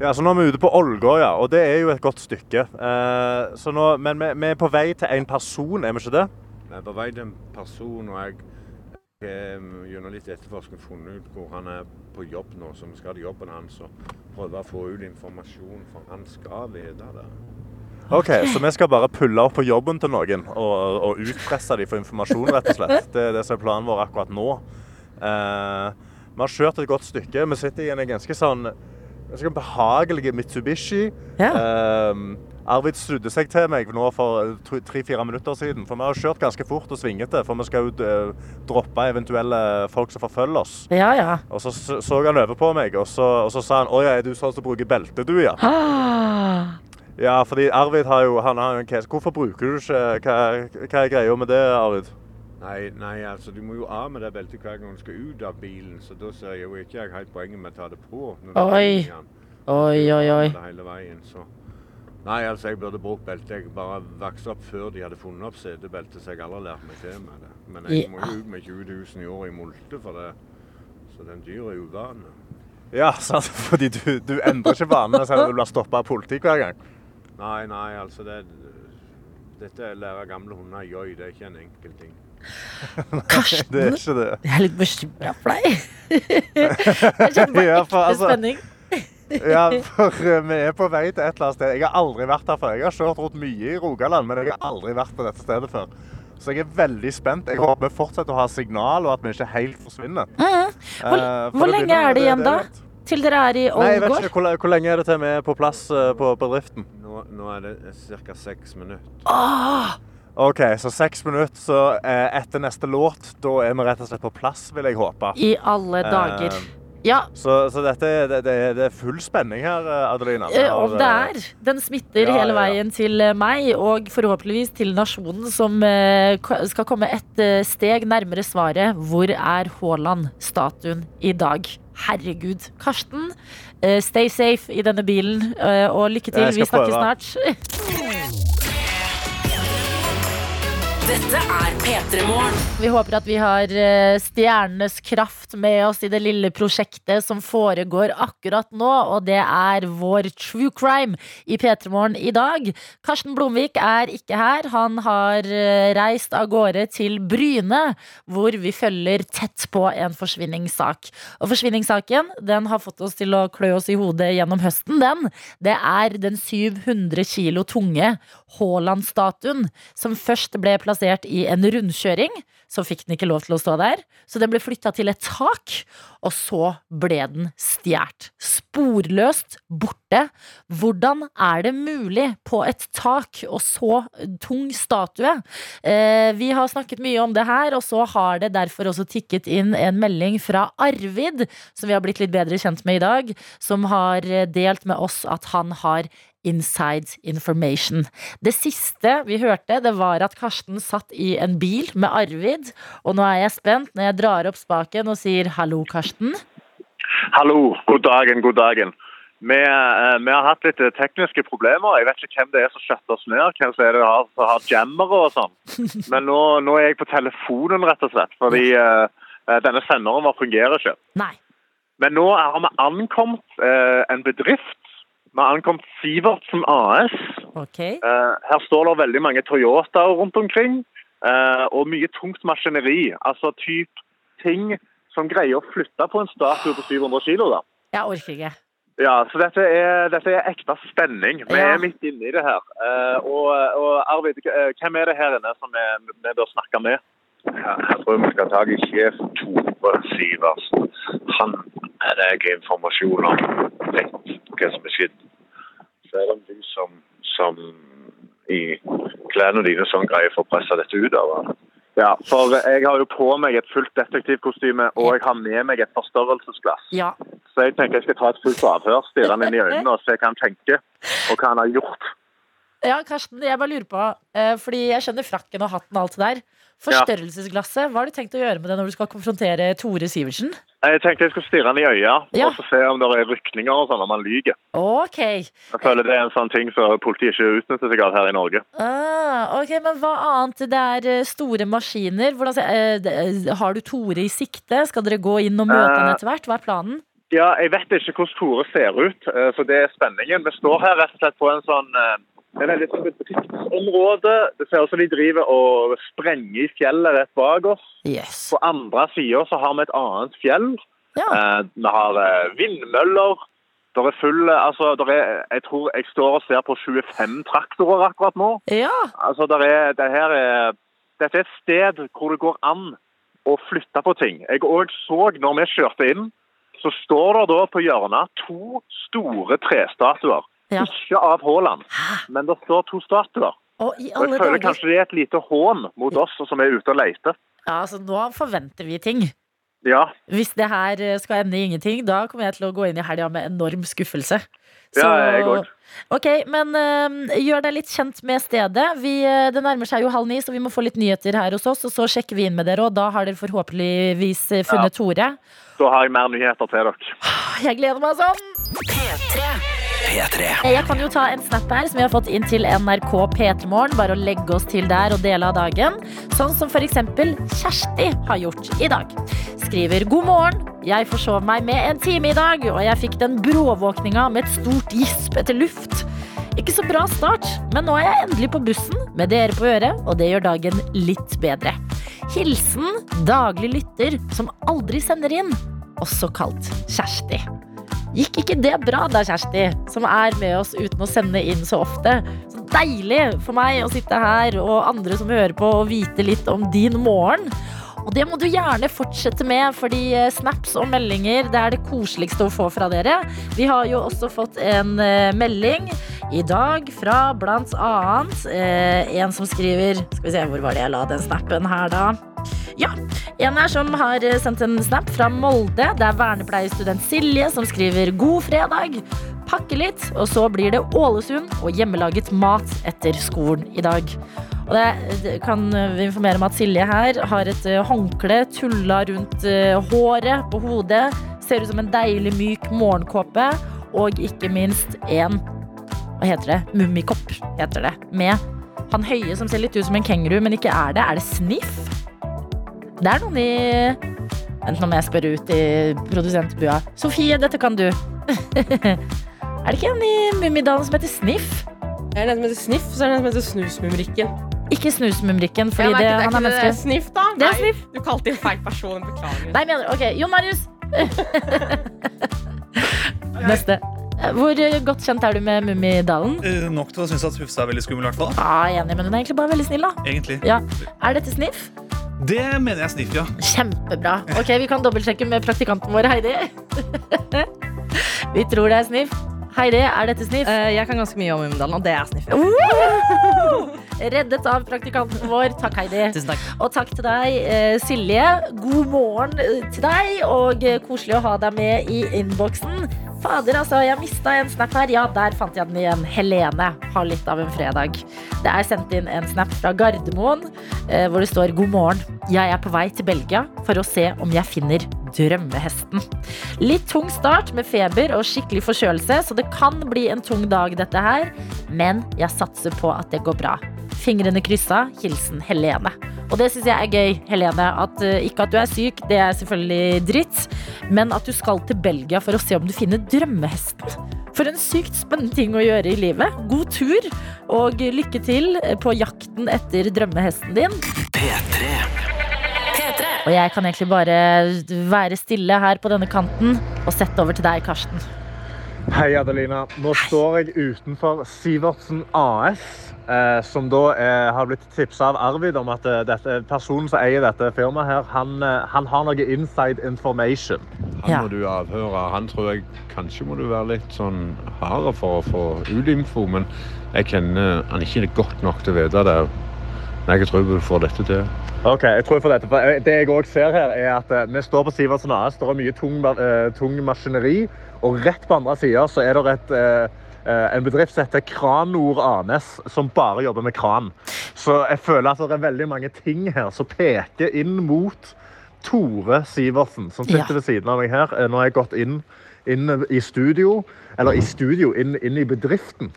Ja, så Nå er vi ute på Ålgård, ja, og det er jo et godt stykke. Eh, så nå, men vi, vi er på vei til en person, er vi ikke det? Vi er på vei til en person, og jeg gjennom litt etterforskning funnet ut hvor han er på jobb nå. Så vi skal til jobben hans og prøve å få ut informasjon, for han skal vite det. OK, så vi skal bare pulle opp på jobben til noen og, og utpresse dem for informasjon, rett og slett. Det er det som er planen vår akkurat nå. Eh, vi har kjørt et godt stykke. Vi sitter i en ganske sånn ganske behagelig Mitsubishi. Ja. Eh, Arvid snudde seg til meg nå for tre-fire minutter siden. For vi har kjørt ganske fort og svingete, for vi skal jo eh, droppe eventuelle folk som forfølger oss. Ja, ja. Og så så han over på meg, og så, og så sa han 'Å ja, er du sånn som bruker belte, du, ja'? Ah. Ja, fordi Arvid har jo, han har en case. Hvorfor bruker du ikke Hva, hva er greia med det, Arvid? Nei, nei, altså du må jo av med det beltet hver gang du skal ut av bilen, så da ser jeg jo ikke jeg helt poenget med å ta det på. Oi. i den. Oi, oi, oi. Det Hele veien, så. Nei, altså jeg burde brukt belte. Jeg bare vokste opp før de hadde funnet opp setebelte, så jeg har aldri lært meg til med det. Men jeg må jo ut med 20 000 i året i molte for det, så den dyr er uvane. Ja, (laughs) sant? fordi du, du endrer ikke vanene selv om du blir stoppa av politiet hver gang. Nei, nei, altså det Dette er lære gamle hunder joi, det er ikke en enkel ting. (laughs) Karsten, Det er ikke det. jeg er litt bekymra for deg. (laughs) Jeg kjenner bare Ja, for ekte altså- spenning. (laughs) Ja, for eh, vi er på vei til et eller annet sted. Jeg har aldri vært her før. Jeg har kjørt rundt mye i Rogaland, men jeg har aldri vært på dette stedet før. Så jeg er veldig spent. Jeg håper vi fortsetter å ha signal, og at vi ikke helt forsvinner. Mhm. Hvor, Eh, for hvor lenge begynner- er det igjen, da? Til dere er i Nei, jeg vet ikke. Hvor, hvor lenge er det til vi er på plass eh, på bedriften? Nå, nå er det ca. seks minutter. Åh, OK, så seks minutter. Så eh, etter neste låt, da er vi rett og slett på plass, vil jeg håpe. I alle dager. Ja, Så, så dette, det, det, er full spenning her, eh, Adelina. Eh, om det eh, er. Den smitter Ja, hele ja, ja. veien til meg, og forhåpentligvis til nasjonen, som skal komme et steg nærmere svaret. Hvor er Haaland-statuen i dag? Herregud. Karsten, stay safe i denne bilen, og lykke til. Vi snakkes snart. (laughs) Dette er P3 Morgen. Vi håper at vi har eh, stjernenes kraft med oss i det lille prosjektet som foregår akkurat nå, og det er vår true crime i P3 Morgen i dag. Karsten Blomvik er ikke her. Han har eh, reist av gårde til Bryne, hvor vi følger tett på en forsvinningssak. Og forsvinningssaken den har fått oss til å klø oss i hodet gjennom høsten, den. Det er den 700 kilo tunge Haaland-statuen, som først ble plassert i en rundkjøring. Så fikk den ikke lov til å stå der, så den ble flytta til et tak. Og så ble den stjålet. Sporløst borte. Hvordan er det mulig på et tak og så tung statue? Eh, vi har snakket mye om det her, og så har det derfor også tikket inn en melding fra Arvid, som vi har blitt litt bedre kjent med i dag, som har delt med oss at han har inside information. Det siste vi hørte, det var at Karsten satt i en bil med Arvid, og nå er jeg spent når jeg drar opp spaken og sier hallo, Karsten. Hallo, god dagen, god dagen. Vi, eh, vi har hatt litt eh, tekniske problemer. Jeg vet ikke hvem det er som skjøtter oss ned. Hvem som er det har, som har jammere og sånn. (laughs) Men nå, nå er jeg på telefonen, rett og slett. Fordi eh, denne senderen vår fungerer ikke. Nei. Men nå har vi ankommet uh, en bedrift. Vi har ankommet Sivertsen AS. Okay. Eh, her står det veldig mange Toyotaer rundt omkring, eh, og mye tungt maskineri. Altså typ ting som greier å flytte på en statue på 700 kilo. Da. Jeg orker ikke. Ja, så dette er, dette er ekte spenning. Vi Ja. er midt inne i det her. Eh, og, og Arvid, hvem er det her inne som vi, vi bør snakke med? Jeg tror vi skal ta i sjef Tore Sivertsen. Han er det jeg har informasjon om vet hva som er skjedd. Så er det du som, som i klærne dine sånn greier for å presse dette ut av han. Ja, for jeg har jo på meg et fullt detektivkostyme, og jeg har med meg et forstørrelsesglass. Ja. Så jeg tenker jeg skal ta et fullt avhør, stirre han inn i øynene og se hva han tenker, og hva han har gjort. ja, Karsten, jeg bare lurer på, eh, fordi jeg skjønner frakken og hatten og alt det der. Forstørrelsesglasset, hva har du tenkt å gjøre med det når du skal konfrontere Tore Sivertsen? Jeg tenkte jeg skulle stirre han i øya, Ja. og se om det er rykninger og sånn, om han lyger. Okay. Jeg føler det er en sånn ting som politiet ikke utnytter seg av her i Norge. Ah, ok, Men hva annet? Det er eh, store maskiner. Hvordan, eh, eh, har du Tore i sikte? Skal dere gå inn og møte han etter hvert? Hva er planen? Ja, jeg vet ikke hvordan Tore ser ut, så det er spenningen. Vi står her rett og slett på en sånn, Det er litt sånn butikkområde. Det ser ut som de driver og sprenger i fjellet rett bak oss. Yes. På andre sida så har vi et annet fjell. Ja. Eh, vi har eh, vindmøller. Der er full, altså, der er, jeg tror jeg står og ser på 25 traktorer akkurat nå. ja. Altså, der er, det her er, dette er et sted hvor det går an å flytte på ting. Jeg òg så når vi kjørte inn, så står det da på hjørnet to store trestatuer. Ja. Ikke av Haaland, men det står to statuer. Og i Og alle jeg føler dager kanskje det er et lite hån mot oss som er ute og leter. Ja, altså, nå forventer vi ting. Ja, Hvis det her eh, skal ende i ingenting, da kommer jeg til å gå inn i helga med enorm skuffelse. Ja, jeg òg. Ok, men uh, gjør deg litt kjent med stedet. Vi, eh, det nærmer seg jo halv ni, så vi må få litt nyheter her hos oss. Og så sjekker vi inn med dere, og da har dere forhåpentligvis funnet funnet Tore. da har jeg mer nyheter til dere. Jeg gleder meg sånn! P3. P3. Jeg kan jo ta en snap her som vi har fått inn til NRK P3morgen. Bare å legge oss til der og dele av dagen. Sånn som eksempel Kjersti har gjort i dag. Skriver god morgen. Jeg forsov meg med en time i dag, og jeg fikk den bråvåkninga med et stort gisp etter luft. Ikke så bra start, men nå er jeg endelig på bussen med dere på øret, og det gjør dagen litt bedre. Hilsen daglig lytter som aldri sender inn, også kalt Kjersti. Gikk ikke det bra da, Kjersti, som er med oss uten å sende inn så ofte? Så deilig for meg å sitte her og andre som hører på og vite litt om din morgen. Og det må du gjerne fortsette med, fordi eh, snaps og meldinger det er det koseligste å få fra dere. Vi har jo også fått en eh, melding i dag fra blant annet eh, en som skriver Skal vi se, hvor var det jeg la den snappen her, da? Ja, en her som har eh, sendt en snap fra Molde. Det er vernepleierstudent Silje som skriver 'God fredag'. Pakke litt, og så blir det Ålesund og hjemmelaget mat etter skolen i dag. Og det, kan vi informere om at Silje her har et eh, håndkle tulla rundt eh, håret på hodet. Ser ut som en deilig, myk morgenkåpe. Og ikke minst en Hva heter det? Mummikopp, heter det. Med han høye som ser litt ut som en kenguru, men ikke er det. Er det Sniff? Det er noen i Vent, nå må jeg spørre ut i produsentbua. Sofie, dette kan du. (laughs) er det ikke en i Mummidalen som heter Sniff? Det er den som heter Sniff, så er det den som heter Snusmumrikken. Ikke Snusmumrikken, fordi Ja, det, er ikke- han er ikke det er Sniff, da? Det er Nei, Sniff. Du kalte inn feil person. Beklager. Nei, mener Ok, Jon Marius. (laughs) Neste. Hvor godt kjent er du med Mummidalen? Eh, nok til å synes at Hufsa er veldig skummel, i hvert fall. Ja, enig, men hun er egentlig bare veldig snill, da. Egentlig. Ja. Er dette Sniff? Det mener jeg sniff, ja. Kjempebra. Ok, Vi kan dobbeltsjekke med praktikanten vår, Heidi. (laughs) vi tror det er Sniff. Heidi, er dette Sniff? Eh, jeg kan ganske mye om Mummidalen, og det er Sniff. Ja. Reddet av praktikanten vår. Takk, Heidi. Tusen takk. Og takk til deg, eh, Silje. God morgen til deg, og koselig å ha deg med i innboksen. Fader, altså, jeg mista en snap her. Ja, der fant jeg den igjen. Helene har litt av en fredag. Det er sendt inn en snap fra Gardermoen eh, hvor det står 'God morgen. Jeg er på vei til Belgia for å se om jeg finner drømmehesten'. Litt tung start med feber og skikkelig forkjølelse, så det kan bli en tung dag, dette her. Men jeg satser på at det går bra. Fingrene kryssa. Hilsen Helene. Og det syns jeg er gøy, Helene. At, eh, ikke at du er syk, det er selvfølgelig dritt. Men at du skal til Belgia for å se om du finner drømmehesten. For en sykt spennende ting å gjøre i livet. God tur, og lykke til på jakten etter drømmehesten din. P3. P3. Og jeg kan egentlig bare være stille her på denne kanten og sette over til deg, Karsten. Hei, Adelina. Nå står jeg utenfor Sivertsen AS, eh, som da er, har blitt tipsa av Arvid om at eh, dette, personen som eier dette firmaet, her, han, eh, han har noe inside information. Han må du avhøre. Han tror jeg kanskje må du være litt sånn hardere for å få ut info, men jeg kjenner han ikke godt nok til å vite det. Men jeg tror du får dette til. Ok, jeg tror jeg får dette. For eh, det jeg òg ser her, er at eh, vi står på Sivertsen AS. Det er mye tung, eh, tung maskineri. Og rett på andre sida så er det et, eh, eh, en bedrift som heter Kranor ANS, som bare jobber med kran. Så jeg føler at det er veldig mange ting her som peker inn mot Tore Sivertsen, som sitter Ja. ved siden av meg her. Eh, Nå har jeg gått inn, inn i studio, eller i studio, inn, inn i bedriften.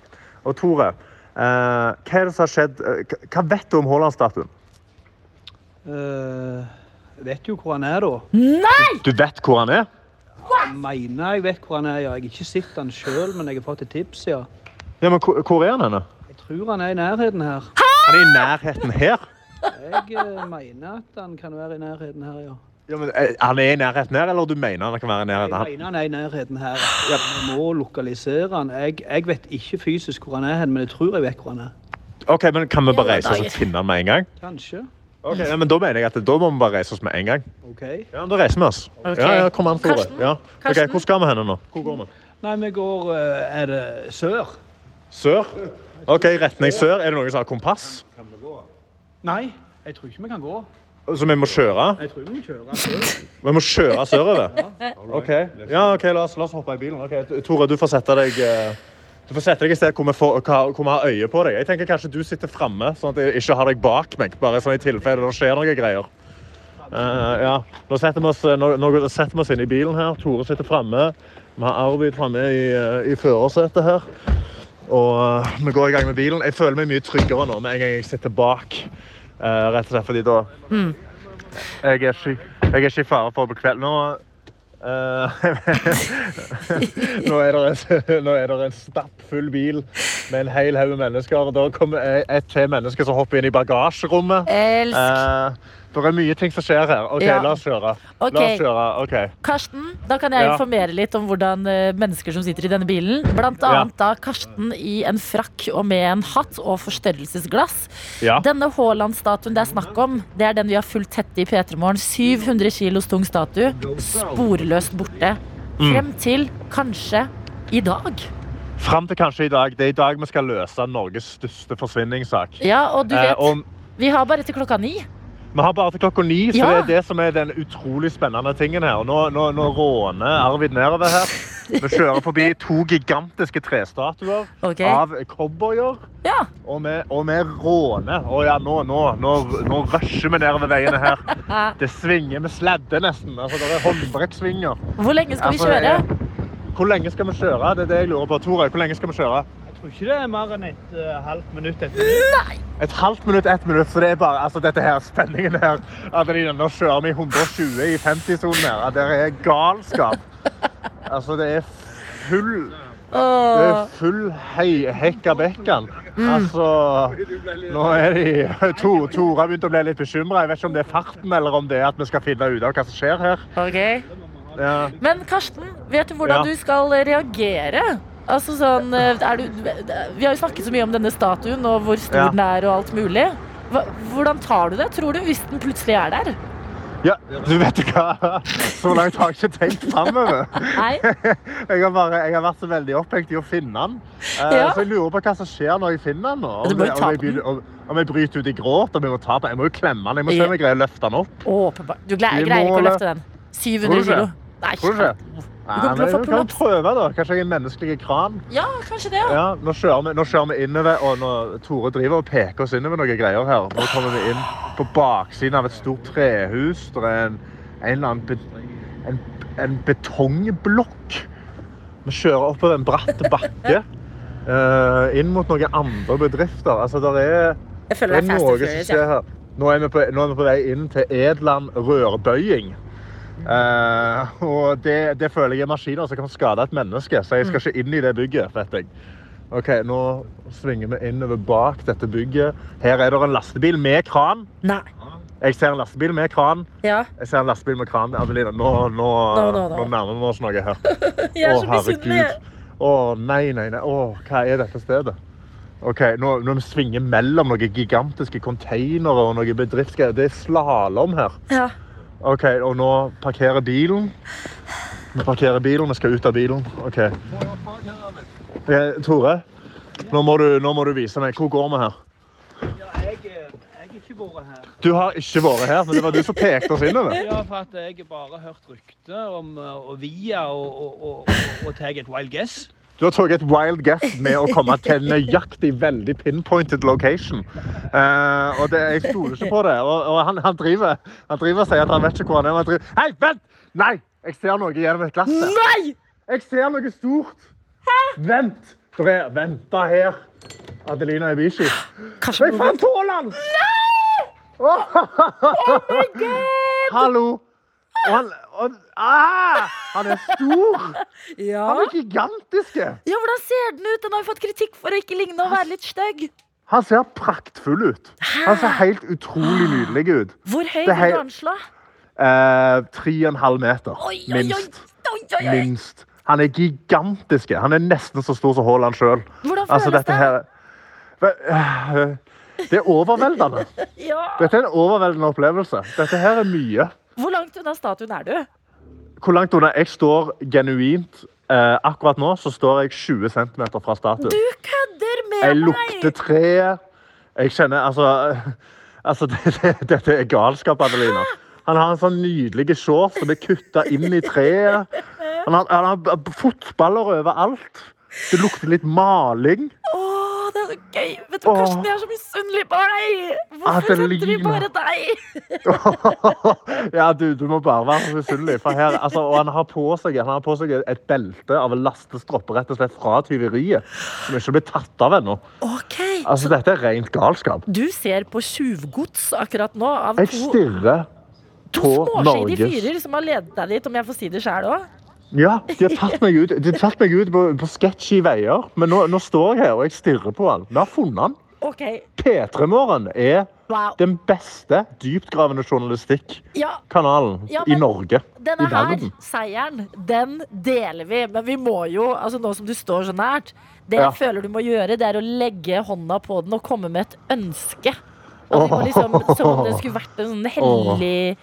Og Tore, eh, hva er det som har skjedd? Hva- vet du om Haaland-statuen? Uh, vet jo hvor han er, da. Du vet hvor han er? Jeg mener jeg vet hvor han er. ja. Jeg har ikke sett han sjøl, men jeg har fått et tips. ja. Ja, men hvor hvor er han henne? Jeg tror han er i nærheten her. Han er i nærheten her. Jeg eh, mener at han kan være i nærheten her, ja. Ja, men, eh, han er i nærheten her, eller du mener han kan være i nærheten? Jeg Han, mener han er i nærheten her. Vi må lokalisere han. Jeg, jeg vet ikke fysisk hvor han er hen, men jeg tror jeg vet hvor han er. OK, men kan vi bare reise oss og finne han med en gang? Kanskje. Ok, ja, men Da mener jeg at da må vi bare reise oss med en gang. OK. Ja, Da reiser vi oss. Okay. Ja, ja, Kom an, Tore. Ja. Okay, Hvor skal vi hen nå? Hvor går vi? Nei, vi går eh, Er det sør? Sør? OK, retning sør. Er det noen som har kompass? Nei, jeg tror ikke vi kan gå. Så vi må kjøre? Jeg tror vi må kjøre sør. Vi må kjøre sørover? OK. Ja, okay la oss, la oss hoppe i bilen. Okay. Tore, du får sette deg eh, du får sette deg et sted hvor vi, får, hvor vi har øye på deg. Jeg tenker Kanskje du sitter framme, sånn at jeg ikke har deg bak meg. Bare sånn i tilfelle det skjer noen greier. Uh, ja. Nå setter vi oss, nå, nå setter vi oss inn i bilen her. Tore sitter framme. Vi har Arvid framme i, eh, i førersetet her. Og uh, vi går i gang med bilen. Jeg føler meg mye tryggere nå med en gang jeg sitter bak. Uh, rett og slett fordi da Mm. jeg er ikke, jeg er ikke i fare for å bli kveld. Nå, eh, (laughs) nå er en, nå er det en stappfull bil med en hel haug mennesker. Da kommer et til menneske som hopper inn i bagasjerommet. Elsk. Eh, det er mye ting som skjer her. OK, Ja. la oss kjøre. Okay. La oss kjøre. OK. Karsten, da kan jeg informere litt om hvordan eh, mennesker som sitter i denne bilen. Blant annet da Karsten i en frakk og med en hatt og forstørrelsesglass. Denne Haaland-statuen det er snakk om, det er den vi har fulgt tett i P3 Morgen. 700 kilos tung statue. Sporløst borte. Mm. Frem til kanskje i dag. Fram til kanskje i dag. Det er i dag vi skal løse Norges største forsvinningssak. Ja, og du Eh, vet, og vi har bare til klokka ni. Vi har bare til klokka ni, så Ja. det er det som er den utrolig spennende tingen her. Nå, nå, nå råner Arvid nedover her. Vi kjører forbi to gigantiske trestatuer okay. av cowboyer. Ja. Og vi, og vi råner. Å ja, nå, nå, nå, nå rusher vi nedover veiene her. (laughs) Det svinger med sladde nesten. Altså, det er håndbrekksvinger. Hvor lenge skal vi Altså, kjøre? er- Hvor lenge skal vi kjøre? Det er det jeg lurer på. Torøy, hvor lenge skal vi kjøre? Tror ikke det er mer enn et uh, halvt minutt. Et Et halvt minutt, ett minutt. Så det er bare altså, dette her, spenningen her. Adeline, nå kjører vi 120 i 50-sonen her. Det er galskap. Altså, det er full Det er full hei, hekka bekkan. Altså Nå er de to, Tora begynte å bli litt bekymra. Jeg vet ikke om det er farten eller om det er at vi skal finne ut av hva som skjer her. Okay. Ja. Men Karsten, vet du hvordan Ja. du skal reagere? Altså sånn, eh, du, vi har jo snakket så mye om denne statuen og hvor stor Ja. den er og alt mulig. Hva, hvordan tar du det, tror du, hvis den plutselig er der? Ja, du vet hva? Så langt har jeg ikke tenkt framover. Jeg har, bare, jeg har vært så veldig opphengt i å finne den. Eh, Ja. Så jeg lurer på hva som skjer når jeg finner den. Om, ta om, jeg begynner- om, om jeg bryter ut i gråt Om jeg må ta på. Jeg må jo klemme den. Jeg må se om jeg greier å løfte den opp. Åpenbart. Du greier, greier ikke å løfte den. 700 kilo. Nei, Tror du ikke? Du Nei, men vi kan prøve, da. Kanskje jeg er en menneskelig kran. Ja, kanskje det. Ja. Ja, nå kjører vi, nå kjører vi innover, og nå, Tore driver og peker oss innover noen greier her. Nå kommer vi inn på baksiden av et stort trehus. Det er en, en eller annen be, en, en betongblokk. Vi kjører oppover en bratt bakke Uh, (laughs) inn mot noen andre bedrifter. Altså, der er, Jeg føler det er Fast and noe som skjer her. Nå er, vi på, nå er vi på vei inn til Edland rørbøying. Eh, og det, det føler jeg er maskiner som kan skade et menneske, så jeg skal ikke inn i det bygget. vet jeg. Ok, Nå svinger vi innover bak dette bygget. Her er det en lastebil med kran. Nei. Jeg ser en lastebil med kran. Ja. Jeg ser en lastebil med kran. Adeline, nå, nå, Nå, nå, nærmer vi oss noe her. (laughs) Er Å, misunnelig. herregud. Å, nei, nei, nei. Å, hva er dette stedet? Ok, Nå, nå svinger vi mellom noen gigantiske containere og noen bedriftsgreier. Det er slalåm her. Ja. Ok, og nå parkerer bilen. Vi parkerer bilen, vi skal ut av bilen. Ok. okay Tore, nå må, du, nå må du vise meg. Hvor går vi her? jeg, jeg har ikke vært her. Du har ikke vært her, men det var du som pekte oss innover. Ja, for at jeg har bare hørt rykter om å via og, og, og, og, og ta et wild guess. Du har tatt et wild guess med å komme til en nøyaktig, veldig pinpointed location. Uh, og det, jeg stoler ikke på det. Og, og han, han, driver, han driver og sier at han vet ikke hvor han er. Han driver, Hei, vent! Nei! Jeg ser noe gjennom et glass. Nei! Jeg ser noe stort. Hæ? Vent! Dere er, vent her. Adelina Ibishi. Jeg fant Haaland! Oh my god! Hallo! Og han, og, ah, han er stor! (laughs) Ja. Han er gigantisk! ja, hvordan ser den ut? Den har jo fått kritikk for å ikke ligne og være litt stygg. Han ser praktfull ut. Han ser helt utrolig nydelig ut. Hvor høy er anslå? Eh, Tre og en halv meter. Minst. Minst. Han er gigantisk. Han er nesten så stor som Haaland sjøl. Hvordan Altså, føles dette det? her Eh, Det er overveldende. (laughs) Ja. Dette er en overveldende opplevelse. Dette her er mye. Langt unna statuen er du? Hvor langt unna? Jeg står genuint eh, Akkurat nå så står jeg 20 cm fra statuen. Du kødder med Jeg meg! lukter treet. Jeg kjenner Altså, (laughs) altså det, det, Dette er galskap, Adelina. Han har en sånn nydelig shorts som er kutta inn i treet. Han har, han har fotballer overalt. Det lukter litt maling. Det så gøy. Vet du, Karsten, jeg er så misunnelig på deg. Hvorfor sendte vi bare deg? (laughs) ja, du, du må bare være misunnelig. For her, altså, og han har på seg, han har på seg et belte av lastestropper rett og slett fra tyveriet. Som ikke blir tatt av ennå. Okay. Altså, dette er rent galskap. Du ser på tjuvgods akkurat nå av Jeg to, stirrer to Norges To Norges fyrer som har ledet deg dit, om jeg får si det sjøl òg. Ja, de har tatt meg ut, tatt meg ut på, på sketchy veier. Men nå, nå står jeg her og jeg stirrer på han. Vi har funnet han. Okay. P3morgen er wow. den beste dyptgravende journalistikkanalen Ja, i Norge. Denne I her seieren, den deler vi. Men vi må jo, altså nå som du står så nært Det Ja. jeg føler du må gjøre, det er å legge hånda på den og komme med et ønske. At vi (laughs) liksom, som om det skulle vært en sånn hellig,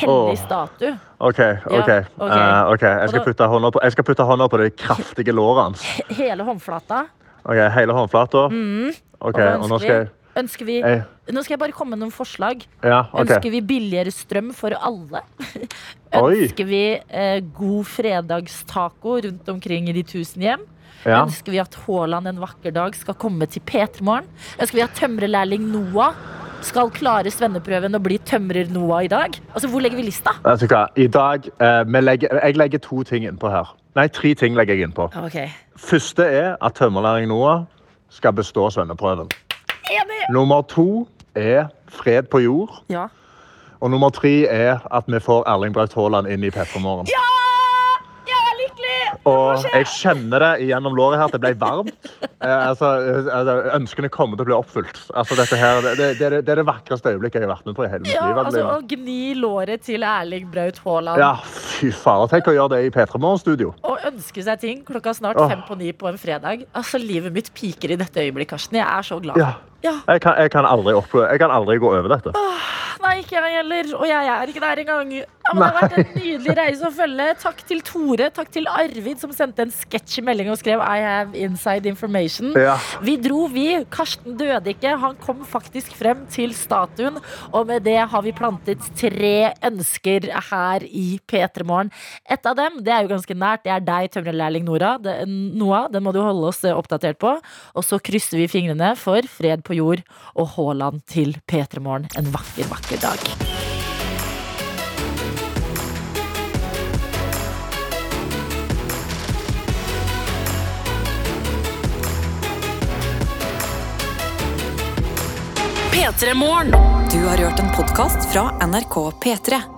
hellig statue. OK. ok. Ja, okay. Uh, okay. Jeg, skal putte hånda på, jeg skal putte hånda på det kraftige låret hans. (laughs) Hele håndflata. Ok, Hele håndflata. Mm. Ok, og nå skal jeg? Ønsker vi Nå skal jeg bare komme med noen forslag. Ja, okay. Ønsker vi billigere strøm for alle? (laughs) Ønsker vi eh, god fredagstaco rundt omkring i de tusen hjem? Ja. Ønsker vi at Haaland en vakker dag skal komme til P3morgen? Ønsker vi at tømrerlærling Noah skal klare svenneprøven og bli tømrer-Noah i dag? Altså, Hvor legger vi lista? I dag eh, legger, Jeg legger to ting innpå her. Nei, tre ting legger jeg innpå. Ok, Første er at tømmerlæring Noah skal bestå svenneprøven. Enig! Nummer to er fred på jord. Ja. Og nummer tre er at vi får Erling Braut Haaland inn i P3morgen. ja! Og jeg kjenner det gjennom låret her at det ble varmt. Eh, altså, eh, altså, ønskene kommer til å bli oppfylt. Altså, her, det, det, det, er det- vakreste øyeblikket jeg har vært med på i hele mitt Ja, liv. altså Å gni låret til Erling Braut Haaland Ja, fy faen. Tenk å gjøre det i P3 Morgen-studio. og ønske seg ting klokka snart fem på ni på en fredag. Altså, Livet mitt piker i dette øyeblikk, Karsten. Jeg er så glad. Ja. Ja. Jeg kan, jeg, kan aldri opp, jeg kan aldri gå over dette. Nei, ikke jeg heller. Og jeg er ikke der engang. Ja, men det har vært en nydelig reise å følge. Takk til Tore. Takk til Arvid, som sendte en sketsjy melding og skrev I have inside information. Ja. Vi dro, vi. Karsten døde ikke. Han kom faktisk frem til statuen. Og med det har vi plantet tre ønsker her i P3 Morgen. Et av dem det er jo ganske nært. Det er deg, tømrerlærling Nora. Det, Noah. Den må du holde oss oppdatert på. Og så krysser vi fingrene for fred på jord og Haaland til P3 Morgen en vakker, vakker dag. P3 Morgen. Du har hørt en podkast fra NRK P3.